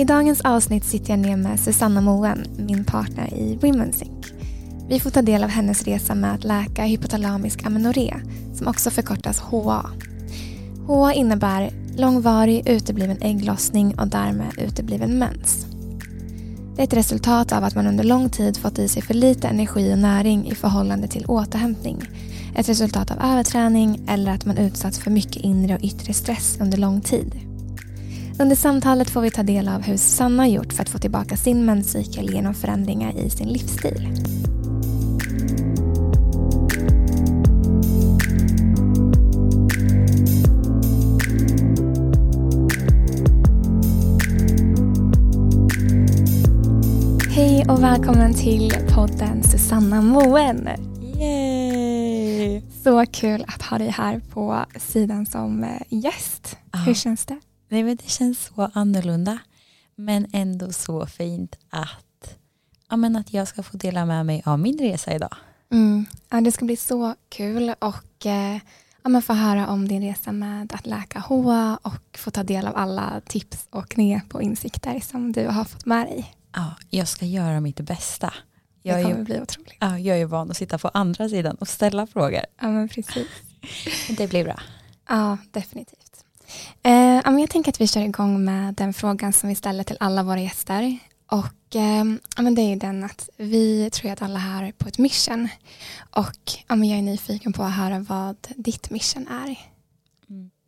I dagens avsnitt sitter jag ner med Susanna Moen, min partner i Women's Inc. Vi får ta del av hennes resa med att läka hypotalamisk amenorré, som också förkortas HA. HA innebär långvarig utebliven ägglossning och därmed utebliven mens. Det är ett resultat av att man under lång tid fått i sig för lite energi och näring i förhållande till återhämtning. Ett resultat av överträning eller att man utsatts för mycket inre och yttre stress under lång tid. Under samtalet får vi ta del av hur Sanna gjort för att få tillbaka sin menscykel genom förändringar i sin livsstil. Hej och välkommen till podden Susanna Moen. Yay! Så kul att ha dig här på sidan som eh, gäst. Ja. Hur känns det? Nej, men det känns så annorlunda men ändå så fint att, ja, men att jag ska få dela med mig av min resa idag. Mm. Ja, det ska bli så kul och eh, ja, men få höra om din resa med att läka HA och få ta del av alla tips och knep och insikter som du har fått med dig. Ja, jag ska göra mitt bästa. Det Jag är, kommer ju, bli otroligt. ja, jag är van att sitta på andra sidan och ställa frågor. Ja, men precis. Det blir bra. Ja, definitivt. Eh, jag tänker att vi kör igång med den frågan som vi ställer till alla våra gäster. Och eh, men det är den att vi tror att alla här är på ett mission. Och ja, men jag är nyfiken på att höra vad ditt mission är.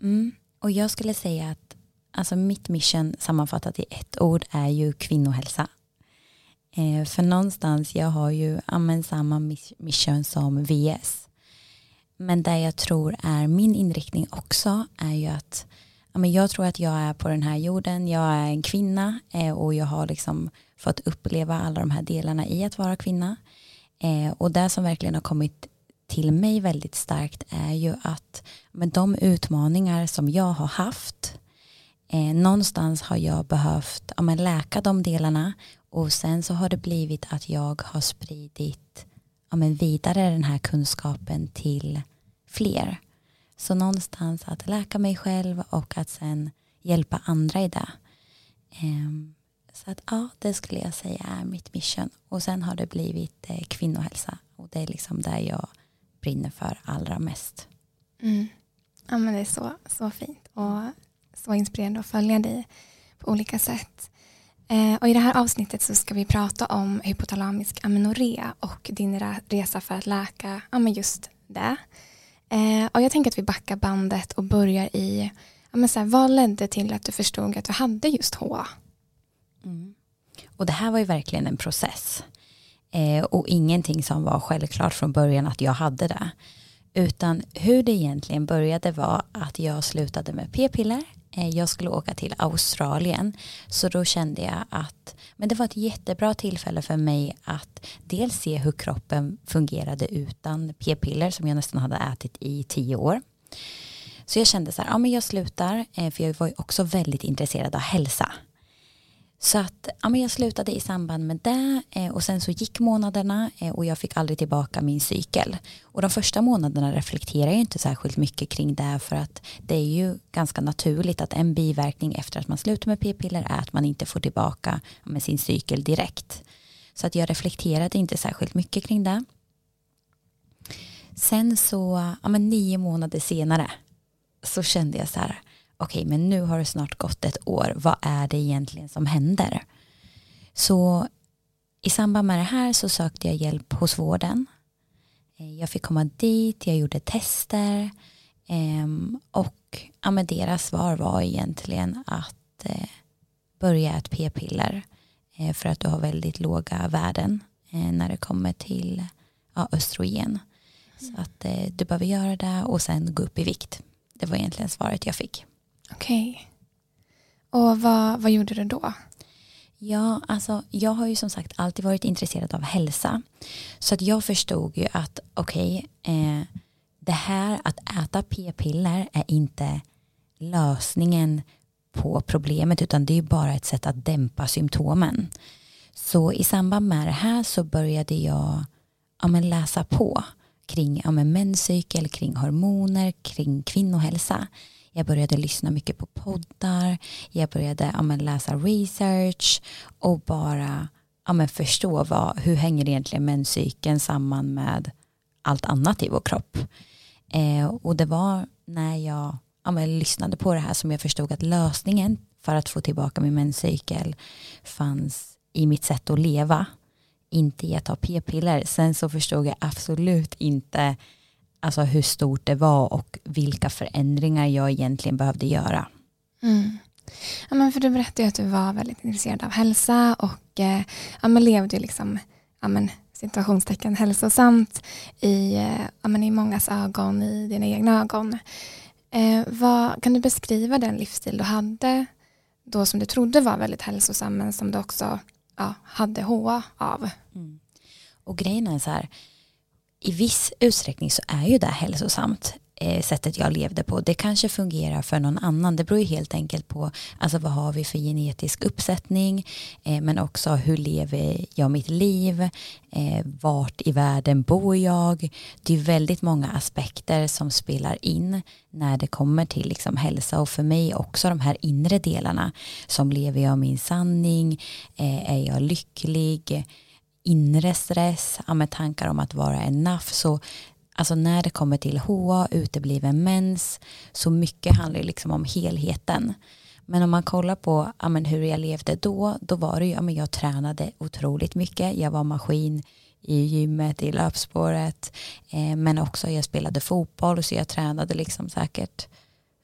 Mm. Och jag skulle säga att alltså mitt mission sammanfattat i ett ord är ju kvinnohälsa. Eh, för någonstans, jag har ju ja, samma mission som VS. Men där jag tror är min inriktning också är ju att men jag tror att jag är på den här jorden, jag är en kvinna eh, och jag har liksom fått uppleva alla de här delarna i att vara kvinna. Eh, och det som verkligen har kommit till mig väldigt starkt är ju att men de utmaningar som jag har haft eh, någonstans har jag behövt ja, men läka de delarna och sen så har det blivit att jag har spridit ja, men vidare den här kunskapen till fler. Så någonstans att läka mig själv och att sen hjälpa andra i det. Ehm, så att ja, det skulle jag säga är mitt mission. Och sen har det blivit eh, kvinnohälsa och det är liksom där jag brinner för allra mest. Mm. Ja, men det är så, så fint och så inspirerande att följa dig på olika sätt. Eh, och I det här avsnittet så ska vi prata om hypotalamisk amenorré och din resa för att läka ja, men just det. Eh, och jag tänker att vi backar bandet och börjar i ja, men så här, vad ledde till att du förstod att du hade just HA? Mm. Och det här var ju verkligen en process. Eh, och ingenting som var självklart från början att jag hade det. Utan hur det egentligen började var att jag slutade med p-piller. Eh, jag skulle åka till Australien. Så då kände jag att men det var ett jättebra tillfälle för mig att dels se hur kroppen fungerade utan p-piller som jag nästan hade ätit i tio år. Så jag kände så här, ja men jag slutar, eh, för jag var ju också väldigt intresserad av hälsa. Så att ja, men jag slutade i samband med det eh, och sen så gick månaderna eh, och jag fick aldrig tillbaka min cykel. Och de första månaderna reflekterar jag inte särskilt mycket kring det för att det är ju ganska naturligt att en biverkning efter att man slutar med p-piller är att man inte får tillbaka ja, med sin cykel direkt. Så att jag reflekterade inte särskilt mycket kring det. Sen så, ja, men nio månader senare så kände jag så här okej men nu har det snart gått ett år, vad är det egentligen som händer? Så i samband med det här så sökte jag hjälp hos vården. Eh, jag fick komma dit, jag gjorde tester ehm, och ja, men deras svar var egentligen att eh, börja ett p-piller eh, för att du har väldigt låga värden när det kommer till ja, östrogen. Så att du behöver göra det och sen gå upp i vikt. Det var egentligen svaret jag fick. Okej. Och vad, vad gjorde du då? Ja, alltså jag har ju som sagt alltid varit intresserad av hälsa. Så att jag förstod ju att okej, eh, det här att äta p-piller är inte lösningen på problemet utan det är ju bara ett sätt att dämpa symptomen. Så i samband med det här så började jag ja, men läsa på kring ja, men menscykel, kring hormoner, kring kvinnohälsa jag började lyssna mycket på poddar. Jag började ja, men, läsa research och bara ja, men, förstå vad, hur hänger egentligen menscykeln samman med allt annat i vår kropp. Eh, och det var när jag ja, men, lyssnade på det här som jag förstod att lösningen för att få tillbaka min menscykel fanns i mitt sätt att leva inte i att ta p-piller. Sen så förstod jag absolut inte alltså hur stort det var och vilka förändringar jag egentligen behövde göra. Mm. Ja, men för du berättade att du var väldigt intresserad av hälsa och eh, ja, men levde liksom, ja, men, situationstecken hälsosamt i, eh, ja, men, i mångas ögon, i dina egna ögon. Eh, vad, kan du beskriva den livsstil du hade då som du trodde var väldigt hälsosam men som du också ja, hade HA av? Mm. Och grejen är så här, i viss utsträckning så är ju det hälsosamt eh, sättet jag levde på. Det kanske fungerar för någon annan. Det beror ju helt enkelt på alltså vad har vi för genetisk uppsättning eh, men också hur lever jag mitt liv eh, vart i världen bor jag? Det är väldigt många aspekter som spelar in när det kommer till liksom hälsa. Och för mig också de här inre delarna. Som lever jag min sanning? Eh, är jag lycklig? Inre stress, med tankar om att vara enough. Så alltså när det kommer till HA, utebliven mens, så mycket handlar liksom om helheten. Men om man kollar på ja, men hur jag levde då, då var det ju, ja, men jag tränade otroligt mycket. Jag var maskin i gymmet, i löpspåret, eh, men också jag spelade fotboll så jag tränade liksom säkert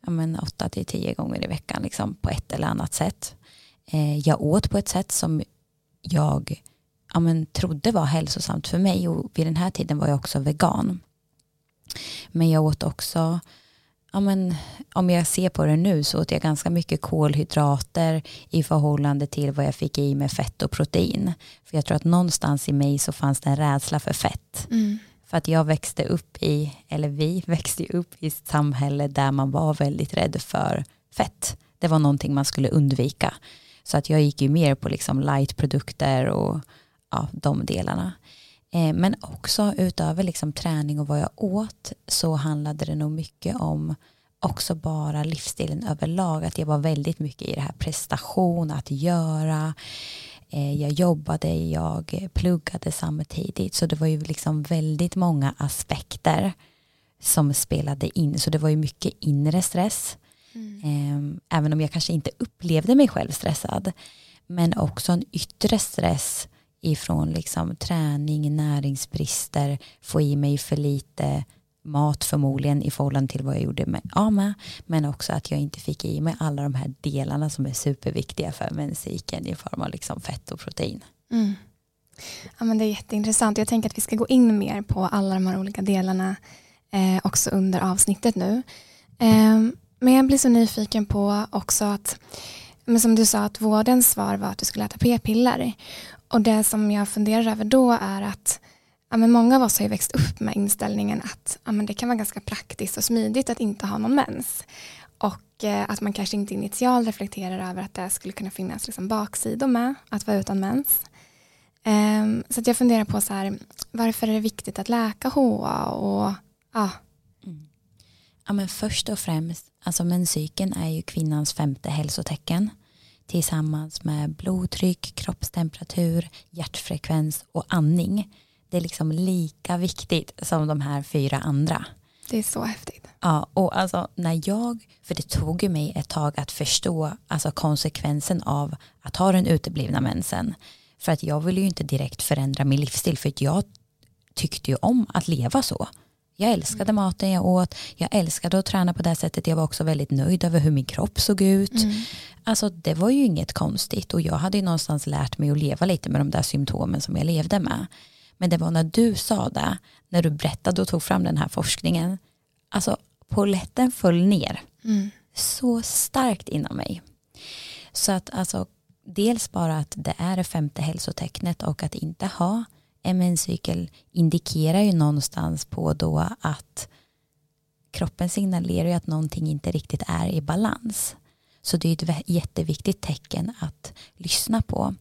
ja, men 8 till 10 gånger i veckan liksom, på ett eller annat sätt. Eh, jag åt på ett sätt som jag ja, men, trodde var hälsosamt för mig och vid den här tiden var jag också vegan. Men jag åt också, ja, men, om jag ser på det nu så åt jag ganska mycket kolhydrater i förhållande till vad jag fick i med fett och protein. För jag tror att någonstans i mig så fanns det en rädsla för fett. Mm. För att jag växte upp i, eller vi växte upp i ett samhälle där man var väldigt rädd för fett. Det var någonting man skulle undvika. Så att jag gick ju mer på liksom lightprodukter och ja, de delarna. Eh, men också utöver liksom träning och vad jag åt så handlade det nog mycket om också bara livsstilen överlag. Att jag var väldigt mycket i det här prestation, att göra. Eh, jag jobbade, jag pluggade samtidigt. Så det var ju liksom väldigt många aspekter som spelade in. Så det var ju mycket inre stress. Mm. Eh, även om jag kanske inte upplevde mig själv stressad. Men också en yttre stress ifrån liksom träning, näringsbrister, få i mig för lite mat förmodligen i förhållande till vad jag gjorde med AMA, men också att jag inte fick i mig alla de här delarna som är superviktiga för menscykeln i form av liksom fett och protein. Mm. Ja, men det är jätteintressant. Jag tänker att vi ska gå in mer på alla de här olika delarna eh, också under avsnittet nu. Eh, men jag blir så nyfiken på också att men som du sa att vårdens svar var att du skulle äta p-piller. Och det som jag funderar över då är att ja, men många av oss har ju växt upp med inställningen att ja, men det kan vara ganska praktiskt och smidigt att inte ha någon mens. Och eh, att man kanske inte initialt reflekterar över att det skulle kunna finnas liksom baksidor med att vara utan mens. Um, så att jag funderar på så här, varför är det viktigt att läka HA och ja. Mm. Ja men först och främst, alltså menscykeln är ju kvinnans femte hälsotecken tillsammans med blodtryck, kroppstemperatur, hjärtfrekvens och andning. Det är liksom lika viktigt som de här fyra andra. Det är så häftigt. Ja, och alltså när jag, för det tog ju mig ett tag att förstå alltså konsekvensen av att ha den uteblivna mensen. För att jag ville ju inte direkt förändra min livsstil för att jag tyckte ju om att leva så. Jag älskade maten jag åt, jag älskade att träna på det sättet, jag var också väldigt nöjd över hur min kropp såg ut. Mm. Alltså det var ju inget konstigt och jag hade ju någonstans lärt mig att leva lite med de där symptomen som jag levde med. Men det var när du sa det, när du berättade och tog fram den här forskningen, alltså poletten föll ner mm. så starkt inom mig. Så att alltså dels bara att det är det femte hälsotecknet och att inte ha menscykel indikerar ju någonstans på då att kroppen signalerar ju att någonting inte riktigt är i balans. Så det är ett jätteviktigt tecken att lyssna på.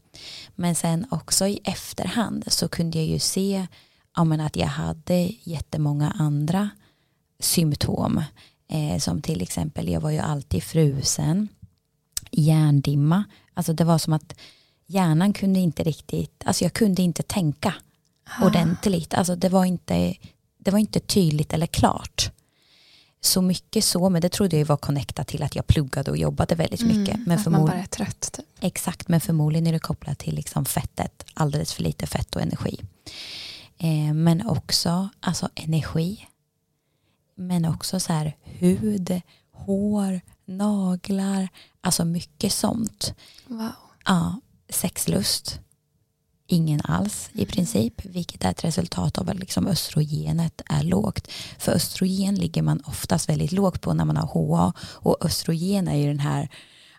Men sen också i efterhand så kunde jag ju se ja, men att jag hade jättemånga andra symptom. Eh, som till exempel, jag var ju alltid frusen, hjärndimma. Alltså det var som att hjärnan kunde inte riktigt, alltså jag kunde inte tänka ah. ordentligt. Alltså det var, inte, det var inte tydligt eller klart. Så mycket så, men det trodde jag var connectat till att jag pluggade och jobbade väldigt mm, mycket. Men att man bara är trött. Typ. Exakt, men förmodligen är det kopplat till liksom fettet, alldeles för lite fett och energi. Eh, men också alltså energi. Men också så här hud, hår, naglar, alltså mycket sånt. Wow. Ja, sexlust, ingen alls i princip, vilket är ett resultat av att liksom östrogenet är lågt. För östrogen ligger man oftast väldigt lågt på när man har HA och östrogen är ju den här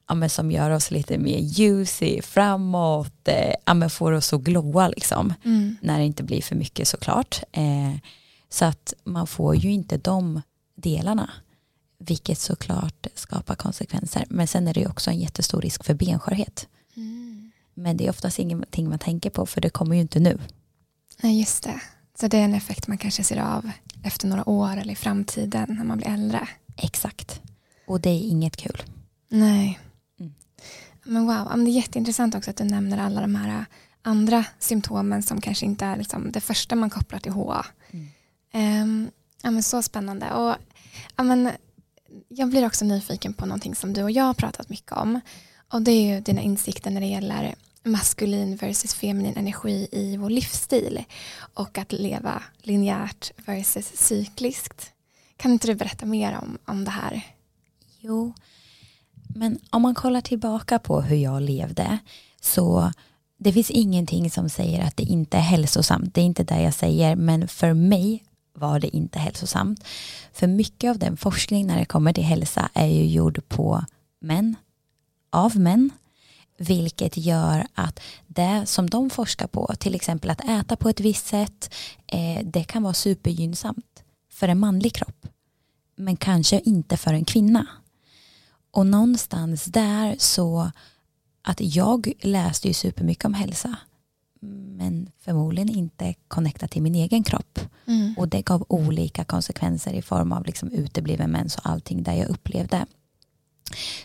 ja, som gör oss lite mer juicy, framåt, eh, ja, får oss att glåa liksom. Mm. När det inte blir för mycket såklart. Eh, så att man får ju inte de delarna. Vilket såklart skapar konsekvenser. Men sen är det ju också en jättestor risk för benskörhet. Mm. Men det är oftast ingenting man tänker på för det kommer ju inte nu. Nej just det. Så det är en effekt man kanske ser av efter några år eller i framtiden när man blir äldre. Exakt. Och det är inget kul. Nej. Mm. Men wow, det är jätteintressant också att du nämner alla de här andra symptomen som kanske inte är liksom det första man kopplar till HA. Mm. Um, ja, men så spännande. Och, ja, men, jag blir också nyfiken på någonting som du och jag har pratat mycket om. Och det är ju dina insikter när det gäller maskulin versus feminin energi i vår livsstil och att leva linjärt versus cykliskt. Kan inte du berätta mer om, om det här? Jo, men om man kollar tillbaka på hur jag levde så det finns ingenting som säger att det inte är hälsosamt. Det är inte det jag säger, men för mig var det inte hälsosamt. För mycket av den forskning när det kommer till hälsa är ju gjord på män, av män, vilket gör att det som de forskar på, till exempel att äta på ett visst sätt, eh, det kan vara supergynnsamt för en manlig kropp, men kanske inte för en kvinna. Och någonstans där så att jag läste ju supermycket om hälsa men förmodligen inte connectat till min egen kropp. Mm. Och det gav olika konsekvenser i form av liksom utebliven mens och allting där jag upplevde.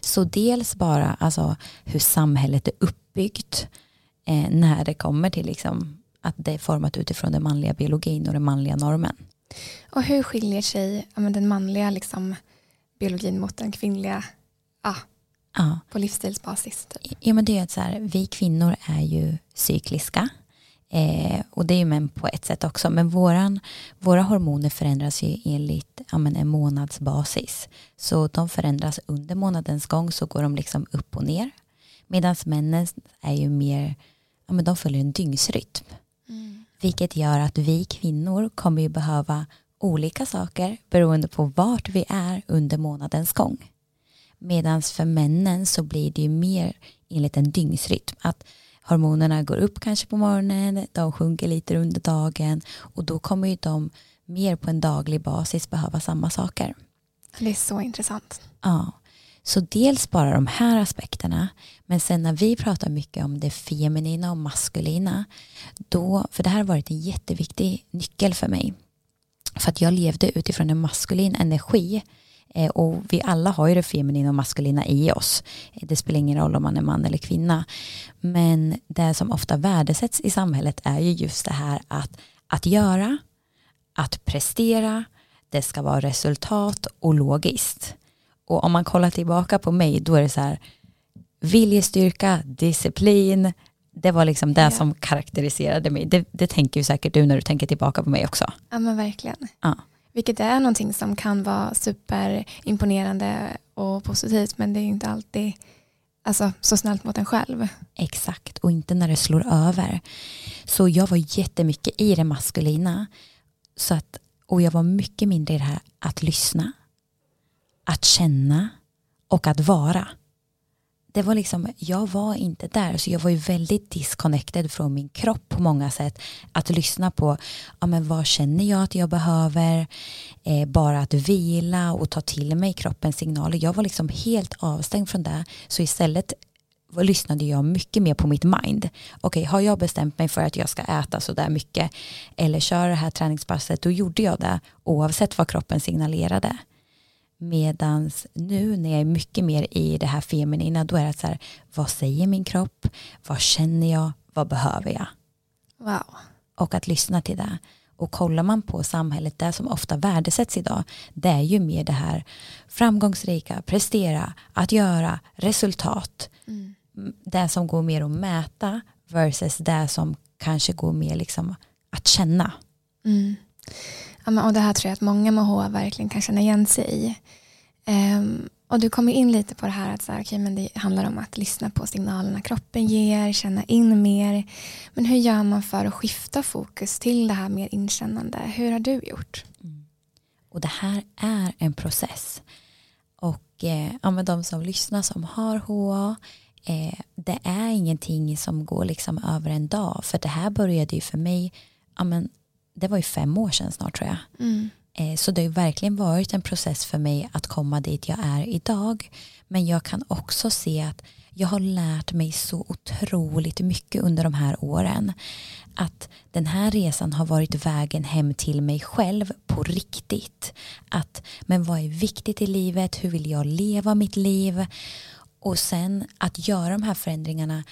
Så dels bara alltså, hur samhället är uppbyggt eh, när det kommer till liksom, att det är format utifrån den manliga biologin och den manliga normen. Och hur skiljer sig ja, den manliga liksom, biologin mot den kvinnliga ah, ja. på livsstilsbasis? Typ. Ja, men det är att så här, vi kvinnor är ju cykliska. Eh, och det är ju män på ett sätt också. Men våran, våra hormoner förändras ju enligt ja, men en månadsbasis. Så de förändras under månadens gång så går de liksom upp och ner. Medan männen är ju mer, ja, men de följer en dygnsrytm. Mm. Vilket gör att vi kvinnor kommer ju behöva olika saker beroende på vart vi är under månadens gång. Medan för männen så blir det ju mer enligt en dygnsrytm. Att hormonerna går upp kanske på morgonen, de sjunker lite under dagen och då kommer ju de mer på en daglig basis behöva samma saker. Det är så intressant. Ja, så dels bara de här aspekterna, men sen när vi pratar mycket om det feminina och maskulina, då, för det här har varit en jätteviktig nyckel för mig, för att jag levde utifrån en maskulin energi och vi alla har ju det feminina och maskulina i oss. Eh, det spelar ingen roll om man är man eller kvinna. Men det som ofta värdesätts i samhället är ju just det här att, att göra, att prestera, det ska vara resultat och logiskt. Och om man kollar tillbaka på mig då är det så här viljestyrka, disciplin, det var liksom det ja. som karaktäriserade mig. Det, det tänker ju säkert du när du tänker tillbaka på mig också. Ja men verkligen. Ja. Vilket är någonting som kan vara superimponerande och positivt men det är inte alltid alltså, så snällt mot en själv. Exakt, och inte när det slår över. Så jag var jättemycket i det maskulina. Så att, och jag var mycket mindre i det här att lyssna, att känna och att vara det var liksom, jag var inte där så jag var ju väldigt disconnected från min kropp på många sätt. Att lyssna på, ja men vad känner jag att jag behöver? Eh, bara att vila och ta till mig kroppens signaler. Jag var liksom helt avstängd från det. Så istället lyssnade jag mycket mer på mitt mind. Okej, okay, har jag bestämt mig för att jag ska äta sådär mycket eller köra det här träningspasset, då gjorde jag det oavsett vad kroppen signalerade. Medans nu när jag är mycket mer i det här feminina då är det så här, vad säger min kropp? Vad känner jag? Vad behöver jag? Wow. Och att lyssna till det. Och kollar man på samhället, det som ofta värdesätts idag, det är ju mer det här framgångsrika, prestera, att göra, resultat. Mm. Det som går mer att mäta versus det som kanske går mer liksom att känna. Mm. Ja, men, och det här tror jag att många med HA verkligen kan känna igen sig i. Um, och du kommer in lite på det här att så här, okay, men det handlar om att lyssna på signalerna kroppen ger, känna in mer. Men hur gör man för att skifta fokus till det här mer inkännande? Hur har du gjort? Mm. Och det här är en process. Och eh, ja, men de som lyssnar som har HA, eh, det är ingenting som går liksom över en dag. För det här började ju för mig, ja, men, det var ju fem år sedan snart tror jag. Mm. Eh, så det har verkligen varit en process för mig att komma dit jag är idag. Men jag kan också se att jag har lärt mig så otroligt mycket under de här åren. Att den här resan har varit vägen hem till mig själv på riktigt. Att, men vad är viktigt i livet? Hur vill jag leva mitt liv? Och sen att göra de här förändringarna.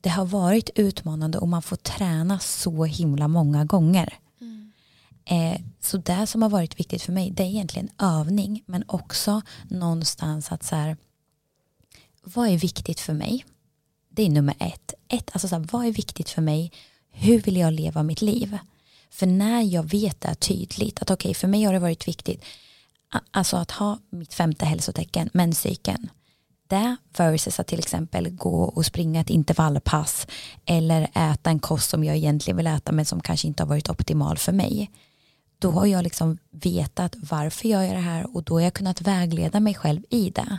Det har varit utmanande och man får träna så himla många gånger. Eh, så det som har varit viktigt för mig det är egentligen övning men också någonstans att så här, vad är viktigt för mig? Det är nummer ett. ett alltså så här, vad är viktigt för mig? Hur vill jag leva mitt liv? För när jag vet det tydligt att okej okay, för mig har det varit viktigt alltså att ha mitt femte hälsotecken, menscykeln. Det versus att till exempel gå och springa ett intervallpass eller äta en kost som jag egentligen vill äta men som kanske inte har varit optimal för mig då har jag liksom vetat varför jag gör det här och då har jag kunnat vägleda mig själv i det.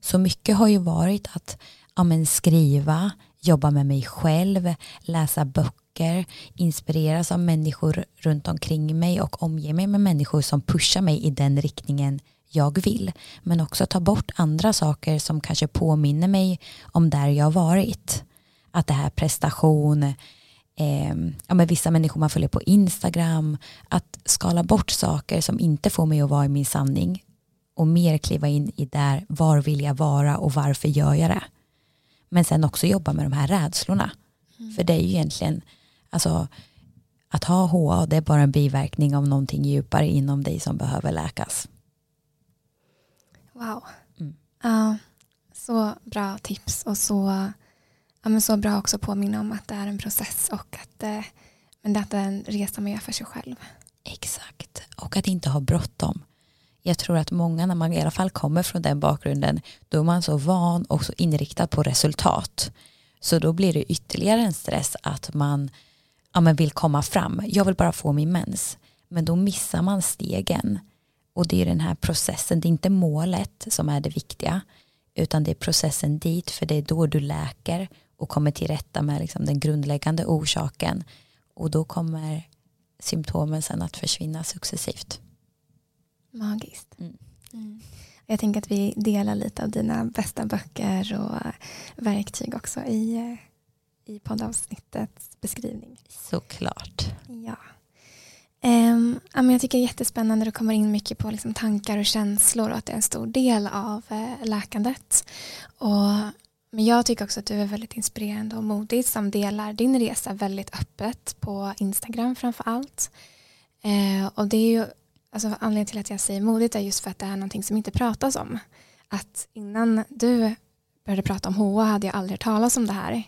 Så mycket har ju varit att ja, men skriva, jobba med mig själv, läsa böcker, inspireras av människor runt omkring mig och omge mig med människor som pushar mig i den riktningen jag vill. Men också ta bort andra saker som kanske påminner mig om där jag varit. Att det här prestation, eh, ja, men vissa människor man följer på Instagram, att skala bort saker som inte får mig att vara i min sanning och mer kliva in i där, var vill jag vara och varför gör jag det? Men sen också jobba med de här rädslorna. Mm. För det är ju egentligen, alltså att ha HA det är bara en biverkning av någonting djupare inom dig som behöver läkas. Wow. Mm. Uh, så bra tips och så ja, men så bra också att påminna om att det är en process och att, eh, men det är en resa man gör för sig själv. Exakt, och att inte ha bråttom. Jag tror att många när man i alla fall kommer från den bakgrunden då är man så van och så inriktad på resultat. Så då blir det ytterligare en stress att man, ja, men vill komma fram. Jag vill bara få min mens. Men då missar man stegen. Och det är den här processen, det är inte målet som är det viktiga utan det är processen dit för det är då du läker och kommer till rätta med liksom den grundläggande orsaken och då kommer symptomen sen att försvinna successivt. Magiskt. Mm. Mm. Jag tänker att vi delar lite av dina bästa böcker och verktyg också i, i poddavsnittets beskrivning. Såklart. Ja. Um, jag tycker det är jättespännande att du kommer in mycket på liksom tankar och känslor och att det är en stor del av uh, läkandet. Och men jag tycker också att du är väldigt inspirerande och modig som delar din resa väldigt öppet på Instagram framför allt. Eh, och det är ju, alltså anledningen till att jag säger modigt är just för att det är någonting som inte pratas om. Att innan du började prata om HA hade jag aldrig hört talas om det här.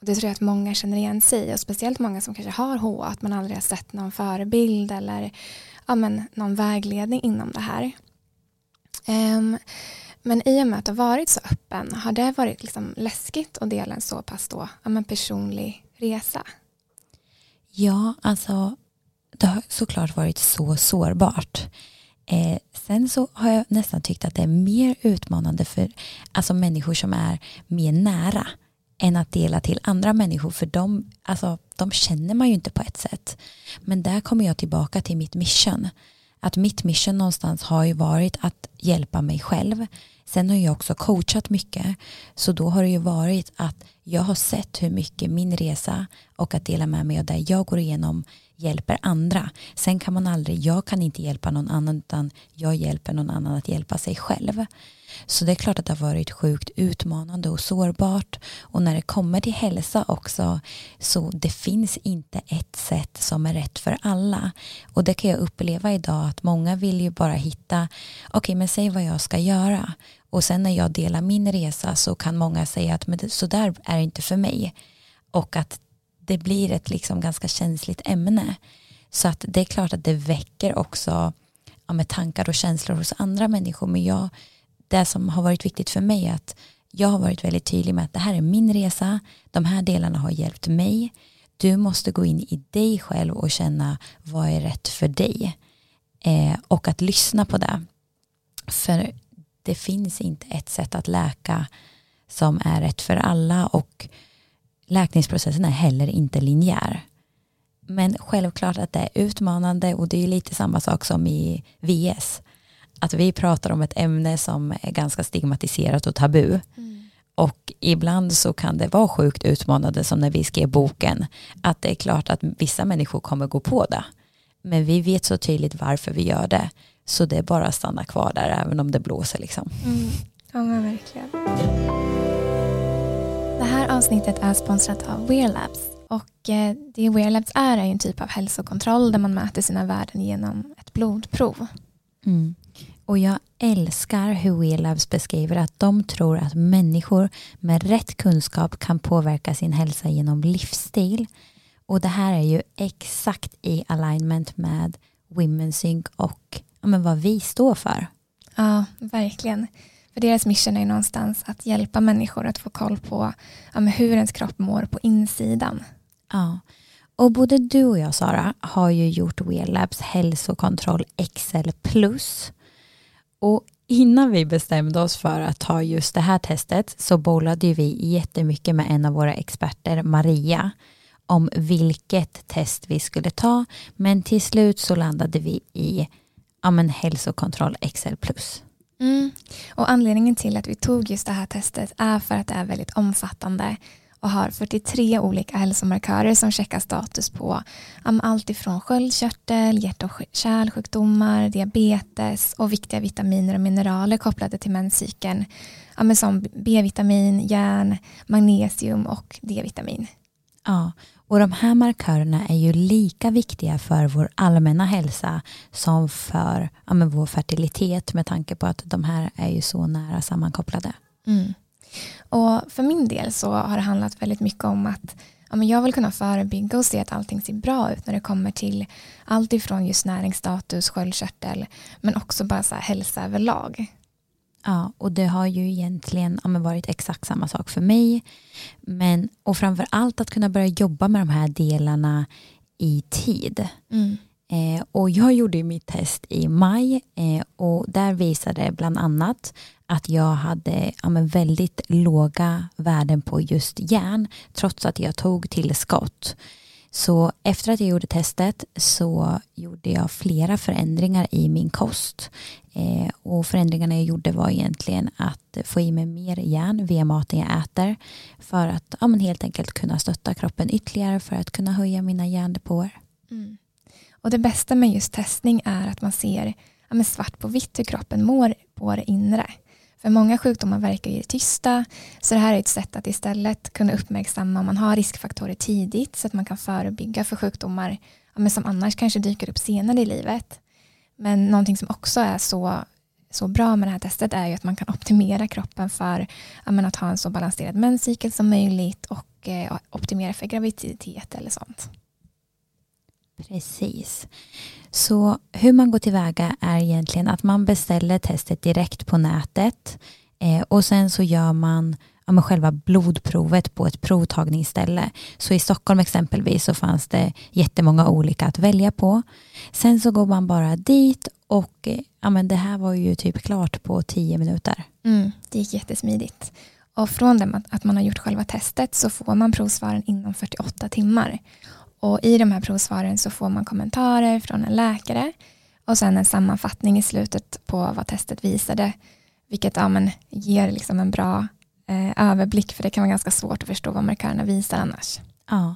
Och det tror jag att många känner igen sig och speciellt många som kanske har HA, att man aldrig har sett någon förebild eller ja, men, någon vägledning inom det här. Um, men i och med att det har varit så öppen, har det varit liksom läskigt att dela en så pass då, ja, personlig resa? Ja, alltså det har såklart varit så sårbart. Eh, sen så har jag nästan tyckt att det är mer utmanande för alltså, människor som är mer nära än att dela till andra människor för de, alltså, de känner man ju inte på ett sätt. Men där kommer jag tillbaka till mitt mission att mitt mission någonstans har ju varit att hjälpa mig själv. Sen har jag också coachat mycket så då har det ju varit att jag har sett hur mycket min resa och att dela med mig av det jag går igenom hjälper andra. Sen kan man aldrig, jag kan inte hjälpa någon annan utan jag hjälper någon annan att hjälpa sig själv. Så det är klart att det har varit sjukt utmanande och sårbart. Och när det kommer till hälsa också så det finns inte ett sätt som är rätt för alla. Och det kan jag uppleva idag att många vill ju bara hitta, okej okay, men säg vad jag ska göra. Och sen när jag delar min resa så kan många säga att men så där är det inte för mig. Och att det blir ett liksom ganska känsligt ämne. Så att det är klart att det väcker också ja, med tankar och känslor hos andra människor. Men jag, det som har varit viktigt för mig är att jag har varit väldigt tydlig med att det här är min resa. De här delarna har hjälpt mig. Du måste gå in i dig själv och känna vad är rätt för dig. Eh, och att lyssna på det. För det finns inte ett sätt att läka som är rätt för alla och läkningsprocessen är heller inte linjär. Men självklart att det är utmanande och det är lite samma sak som i VS. Att vi pratar om ett ämne som är ganska stigmatiserat och tabu. Mm. Och ibland så kan det vara sjukt utmanande som när vi skrev boken. Att det är klart att vissa människor kommer gå på det. Men vi vet så tydligt varför vi gör det. Så det är bara att stanna kvar där även om det blåser liksom. Mm. Ja men verkligen. Det här avsnittet är sponsrat av Wearlabs. Och eh, det Wearlabs är är en typ av hälsokontroll där man mäter sina värden genom ett blodprov. Mm. Och jag älskar hur Wearlabs beskriver att de tror att människor med rätt kunskap kan påverka sin hälsa genom livsstil. Och det här är ju exakt i alignment med Women's Sync och ja, men vad vi står för. Ja, verkligen. För deras mission är någonstans att hjälpa människor att få koll på ja, hur ens kropp mår på insidan. Ja, och både du och jag Sara har ju gjort Wearlabs hälsokontroll XL plus. Och innan vi bestämde oss för att ta just det här testet så bollade vi jättemycket med en av våra experter, Maria, om vilket test vi skulle ta. Men till slut så landade vi i ja, men hälsokontroll XL plus. Mm. Och anledningen till att vi tog just det här testet är för att det är väldigt omfattande och har 43 olika hälsomarkörer som checkar status på um, allt ifrån sköldkörtel, hjärt och kärlsjukdomar, diabetes och viktiga vitaminer och mineraler kopplade till menscykeln som B-vitamin, järn, magnesium och D-vitamin. Ja, och de här markörerna är ju lika viktiga för vår allmänna hälsa som för ja, vår fertilitet med tanke på att de här är ju så nära sammankopplade. Mm. Och för min del så har det handlat väldigt mycket om att ja, men jag vill kunna förebygga och se att allting ser bra ut när det kommer till allt ifrån just näringsstatus, sköldkörtel men också bara så här hälsa överlag. Ja, och det har ju egentligen ja, varit exakt samma sak för mig. Men, och framför allt att kunna börja jobba med de här delarna i tid. Mm. Eh, och jag gjorde mitt test i maj eh, och där visade det bland annat att jag hade ja, väldigt låga värden på just järn trots att jag tog tillskott. Så efter att jag gjorde testet så gjorde jag flera förändringar i min kost. Eh, och förändringarna jag gjorde var egentligen att få i mig mer järn via maten jag äter för att ja, men helt enkelt kunna stötta kroppen ytterligare för att kunna höja mina järndepåer. Mm. Och det bästa med just testning är att man ser ja, svart på vitt hur kroppen mår på det inre. För många sjukdomar verkar i det tysta, så det här är ett sätt att istället kunna uppmärksamma om man har riskfaktorer tidigt så att man kan förebygga för sjukdomar men som annars kanske dyker upp senare i livet. Men någonting som också är så, så bra med det här testet är ju att man kan optimera kroppen för att ha en så balanserad menscykel som möjligt och eh, optimera för graviditet eller sånt. Precis. Så hur man går tillväga är egentligen att man beställer testet direkt på nätet eh, och sen så gör man ja, själva blodprovet på ett provtagningsställe. Så i Stockholm exempelvis så fanns det jättemånga olika att välja på. Sen så går man bara dit och eh, ja, men det här var ju typ klart på tio minuter. Mm, det gick jättesmidigt. Och från det att man har gjort själva testet så får man provsvaren inom 48 timmar. Och i de här provsvaren så får man kommentarer från en läkare och sen en sammanfattning i slutet på vad testet visade. Vilket ja, men, ger liksom en bra eh, överblick för det kan vara ganska svårt att förstå vad markörerna visar annars. Ja,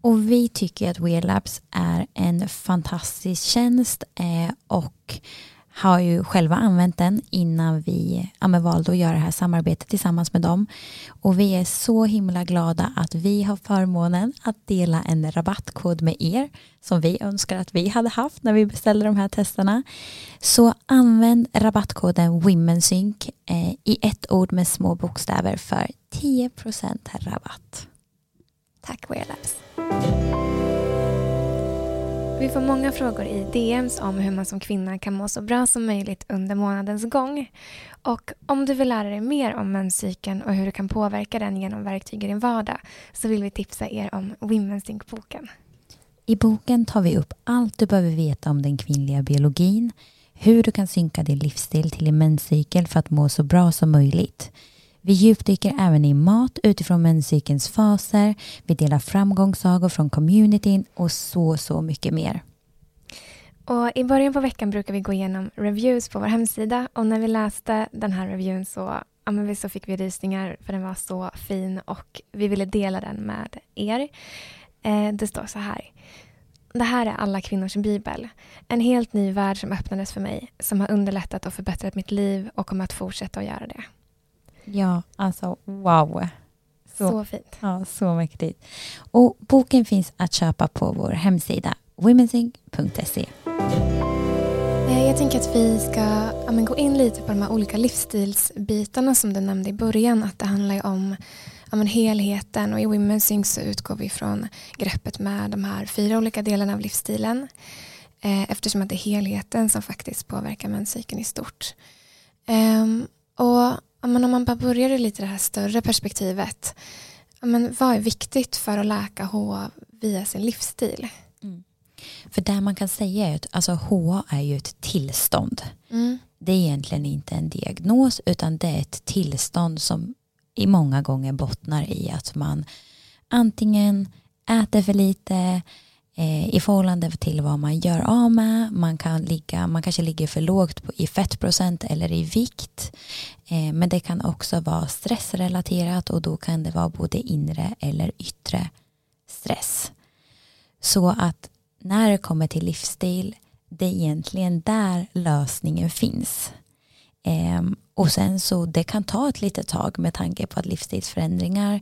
Och vi tycker att Wear Labs är en fantastisk tjänst eh, och har ju själva använt den innan vi ja, valde att göra det här samarbetet tillsammans med dem. Och vi är så himla glada att vi har förmånen att dela en rabattkod med er som vi önskar att vi hade haft när vi beställde de här testerna. Så använd rabattkoden WomenSync eh, i ett ord med små bokstäver för 10% rabatt. Tack Wearlabs. Vi får många frågor i DMs om hur man som kvinna kan må så bra som möjligt under månadens gång. Och om du vill lära dig mer om menscykeln och hur du kan påverka den genom verktyg i din vardag så vill vi tipsa er om Women's Think-boken. I boken tar vi upp allt du behöver veta om den kvinnliga biologin, hur du kan synka din livsstil till din menscykel för att må så bra som möjligt. Vi djupdyker även i mat utifrån menscykelns faser. Vi delar framgångssagor från communityn och så, så mycket mer. Och I början på veckan brukar vi gå igenom reviews på vår hemsida och när vi läste den här reviewen så, ja, men så fick vi rysningar för den var så fin och vi ville dela den med er. Eh, det står så här. Det här är alla kvinnors bibel. En helt ny värld som öppnades för mig, som har underlättat och förbättrat mitt liv och kommer att fortsätta att göra det. Ja, alltså wow. Så, så fint. Ja, så mäktigt. Och boken finns att köpa på vår hemsida womensync.se. Eh, jag tänker att vi ska ja, gå in lite på de här olika livsstilsbitarna som du nämnde i början. Att det handlar om ja, helheten och i Women's Sync så utgår vi från greppet med de här fyra olika delarna av livsstilen. Eh, eftersom att det är helheten som faktiskt påverkar menscykeln i stort. Um, och men om man bara börjar i lite det här större perspektivet. Men vad är viktigt för att läka HA via sin livsstil? Mm. För det man kan säga är att alltså, HA är ju ett tillstånd. Mm. Det är egentligen inte en diagnos utan det är ett tillstånd som i många gånger bottnar i att man antingen äter för lite, eh, i förhållande till vad man gör av med. Man, kan ligga, man kanske ligger för lågt i fettprocent eller i vikt. Eh, men det kan också vara stressrelaterat och då kan det vara både inre eller yttre stress. Så att när det kommer till livsstil, det är egentligen där lösningen finns. Eh, och sen så det kan ta ett litet tag med tanke på att livsstilsförändringar